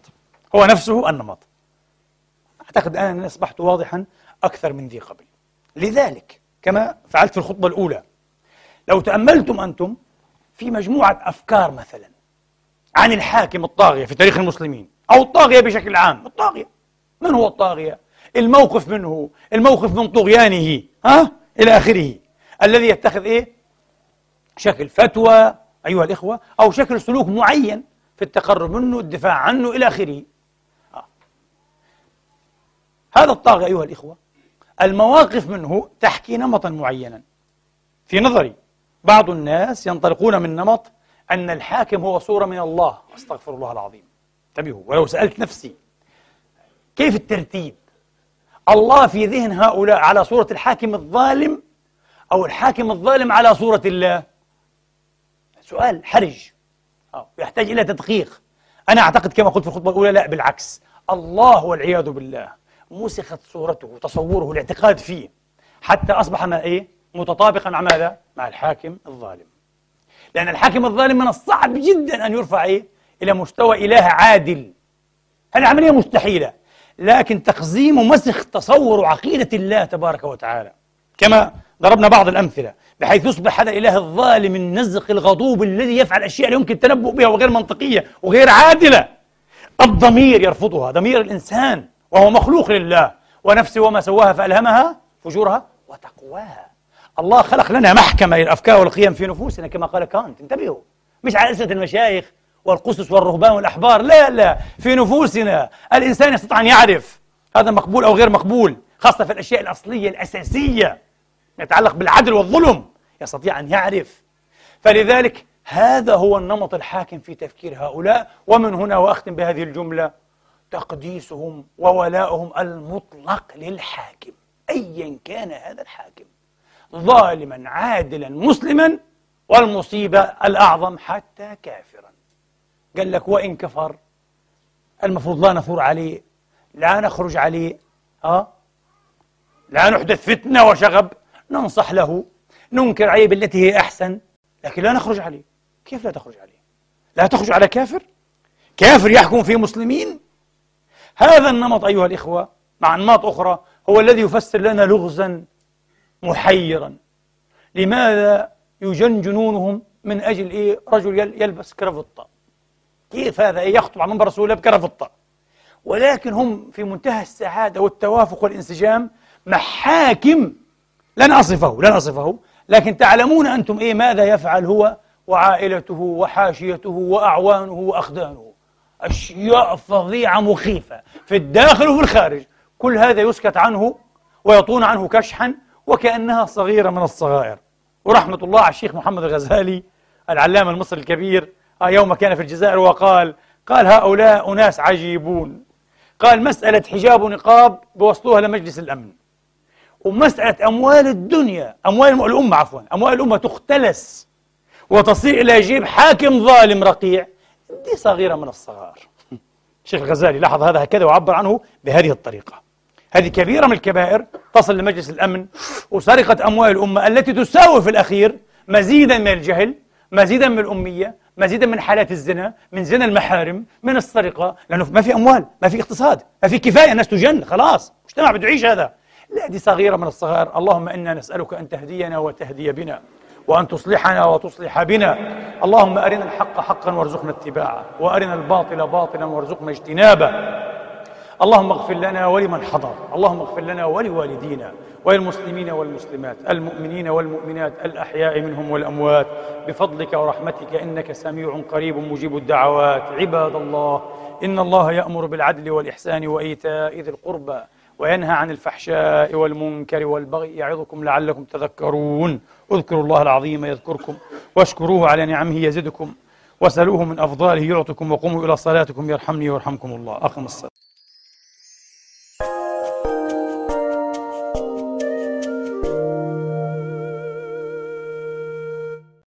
هو نفسه النمط. أعتقد أنني أصبحت واضحا أكثر من ذي قبل. لذلك كما فعلت في الخطبة الأولى لو تأملتم أنتم في مجموعة أفكار مثلا عن الحاكم الطاغية في تاريخ المسلمين أو الطاغية بشكل عام الطاغية. من هو الطاغية؟ الموقف منه الموقف من طغيانه ها؟ إلى آخره. الذي يتخذ إيه؟ شكل فتوى أيها الإخوة أو شكل سلوك معين في التقرب منه الدفاع عنه إلى آخره. آه. هذا الطاغي أيها الإخوة المواقف منه تحكي نمطا معينا. في نظري بعض الناس ينطلقون من نمط أن الحاكم هو صورة من الله. أستغفر الله العظيم. انتبهوا ولو سألت نفسي كيف الترتيب؟ الله في ذهن هؤلاء على صورة الحاكم الظالم أو الحاكم الظالم على صورة الله؟ سؤال حرج. يحتاج إلى تدقيق. أنا أعتقد كما قلت في الخطبة الأولى لا بالعكس. الله والعياذ بالله. مسخت صورته وتصوره الاعتقاد فيه. حتى أصبح ما إيه؟ متطابقا مع ماذا؟ مع الحاكم الظالم. لأن الحاكم الظالم من الصعب جدا أن يرفع إيه؟ إلى مستوى إله عادل. هذه عملية مستحيلة؟ لكن تقزيم ومسخ تصور عقيدة الله تبارك وتعالى. كما ضربنا بعض الأمثلة بحيث يصبح هذا الإله الظالم النزق الغضوب الذي يفعل أشياء لا يمكن التنبؤ بها وغير منطقية وغير عادلة. الضمير يرفضها ضمير الإنسان وهو مخلوق لله ونفسه وما سواها فألهمها فجورها وتقواها. الله خلق لنا محكمة للأفكار والقيم في نفوسنا كما قال كانت. انتبهوا مش على ألسنة المشايخ والقسس والرهبان والأحبار. لا لا في نفوسنا الإنسان يستطيع أن يعرف هذا مقبول أو غير مقبول خاصة في الأشياء الأصلية الأساسية يتعلق بالعدل والظلم يستطيع أن يعرف. فلذلك هذا هو النمط الحاكم في تفكير هؤلاء ومن هنا وأختم بهذه الجملة تقديسهم وولاؤهم المطلق للحاكم أيا كان هذا الحاكم ظالما عادلا مسلما والمصيبة الأعظم حتى كافرا قال لك وإن كفر المفروض لا نثور عليه لا نخرج عليه ها لا نحدث فتنة وشغب ننصح له ننكر عليه بالتي هي أحسن لكن لا نخرج عليه. كيف لا تخرج عليه؟ لا تخرج على كافر؟ كافر يحكم في مسلمين؟ هذا النمط أيها الإخوة مع أنماط أخرى هو الذي يفسر لنا لغزا محيرا. لماذا يجن جنونهم من أجل إيه؟ رجل يلبس كرافطة كيف هذا يخطب على منبر رسول الله بكرافطة ولكن هم في منتهى السعادة والتوافق والانسجام محاكم. لن أصفه لن أصفه. لكن تعلمون أنتم إيه ماذا يفعل هو وعائلته وحاشيته وأعوانه وأخدانه. أشياء فظيعة مخيفة. في الداخل وفي الخارج. كل هذا يسكت عنه ويطون عنه كشحا وكأنها صغيرة من الصغائر. ورحمة الله على الشيخ محمد الغزالي العلامة المصري الكبير يوم كان في الجزائر وقال قال هؤلاء أناس عجيبون. قال مسألة حجاب ونقاب بوصلوها لمجلس الأمن. ومسألة أموال الدنيا أموال الأمة عفوا أموال الأمة تختلس. وتصير إلى جيب حاكم ظالم رقيع. دي صغيرة من الصغار. <laughs> الشيخ الغزالي لاحظ هذا هكذا وعبر عنه بهذه الطريقة. هذه كبيرة من الكبائر تصل لمجلس الأمن. وسرقة أموال الأمة التي تساوي في الأخير مزيدا من الجهل. مزيدا من الأمية مزيدا من حالات الزنا من زنا المحارم من السرقة. لأنه ما في أموال ما في اقتصاد ما في كفاية الناس تجن خلاص. مجتمع بده يعيش هذا. لا دي صغيرة من الصغار. اللهم إنا نسألك أن تهدينا وتهدي بنا وأن تصلحنا وتصلح بنا. اللهم أرنا الحق حقا وارزقنا اتباعه وأرنا الباطل باطلا وارزقنا اجتنابه. اللهم اغفر لنا ولمن حضر. اللهم اغفر لنا ولوالدينا. وللمسلمين والمسلمات المؤمنين والمؤمنات الأحياء منهم والأموات بفضلك ورحمتك إنك سميع قريب مجيب الدعوات. عباد الله إن الله يأمر بالعدل والإحسان وإيتاء ذي القربى وينهى عن الفحشاء والمنكر والبغي يعظكم لعلكم تذكرون. اذكروا الله العظيم يذكركم واشكروه على نعمه يزدكم وسلوه من أفضاله يعطكم وقوموا إلى صلاتكم يرحمني ويرحمكم الله. أقم الصلاة.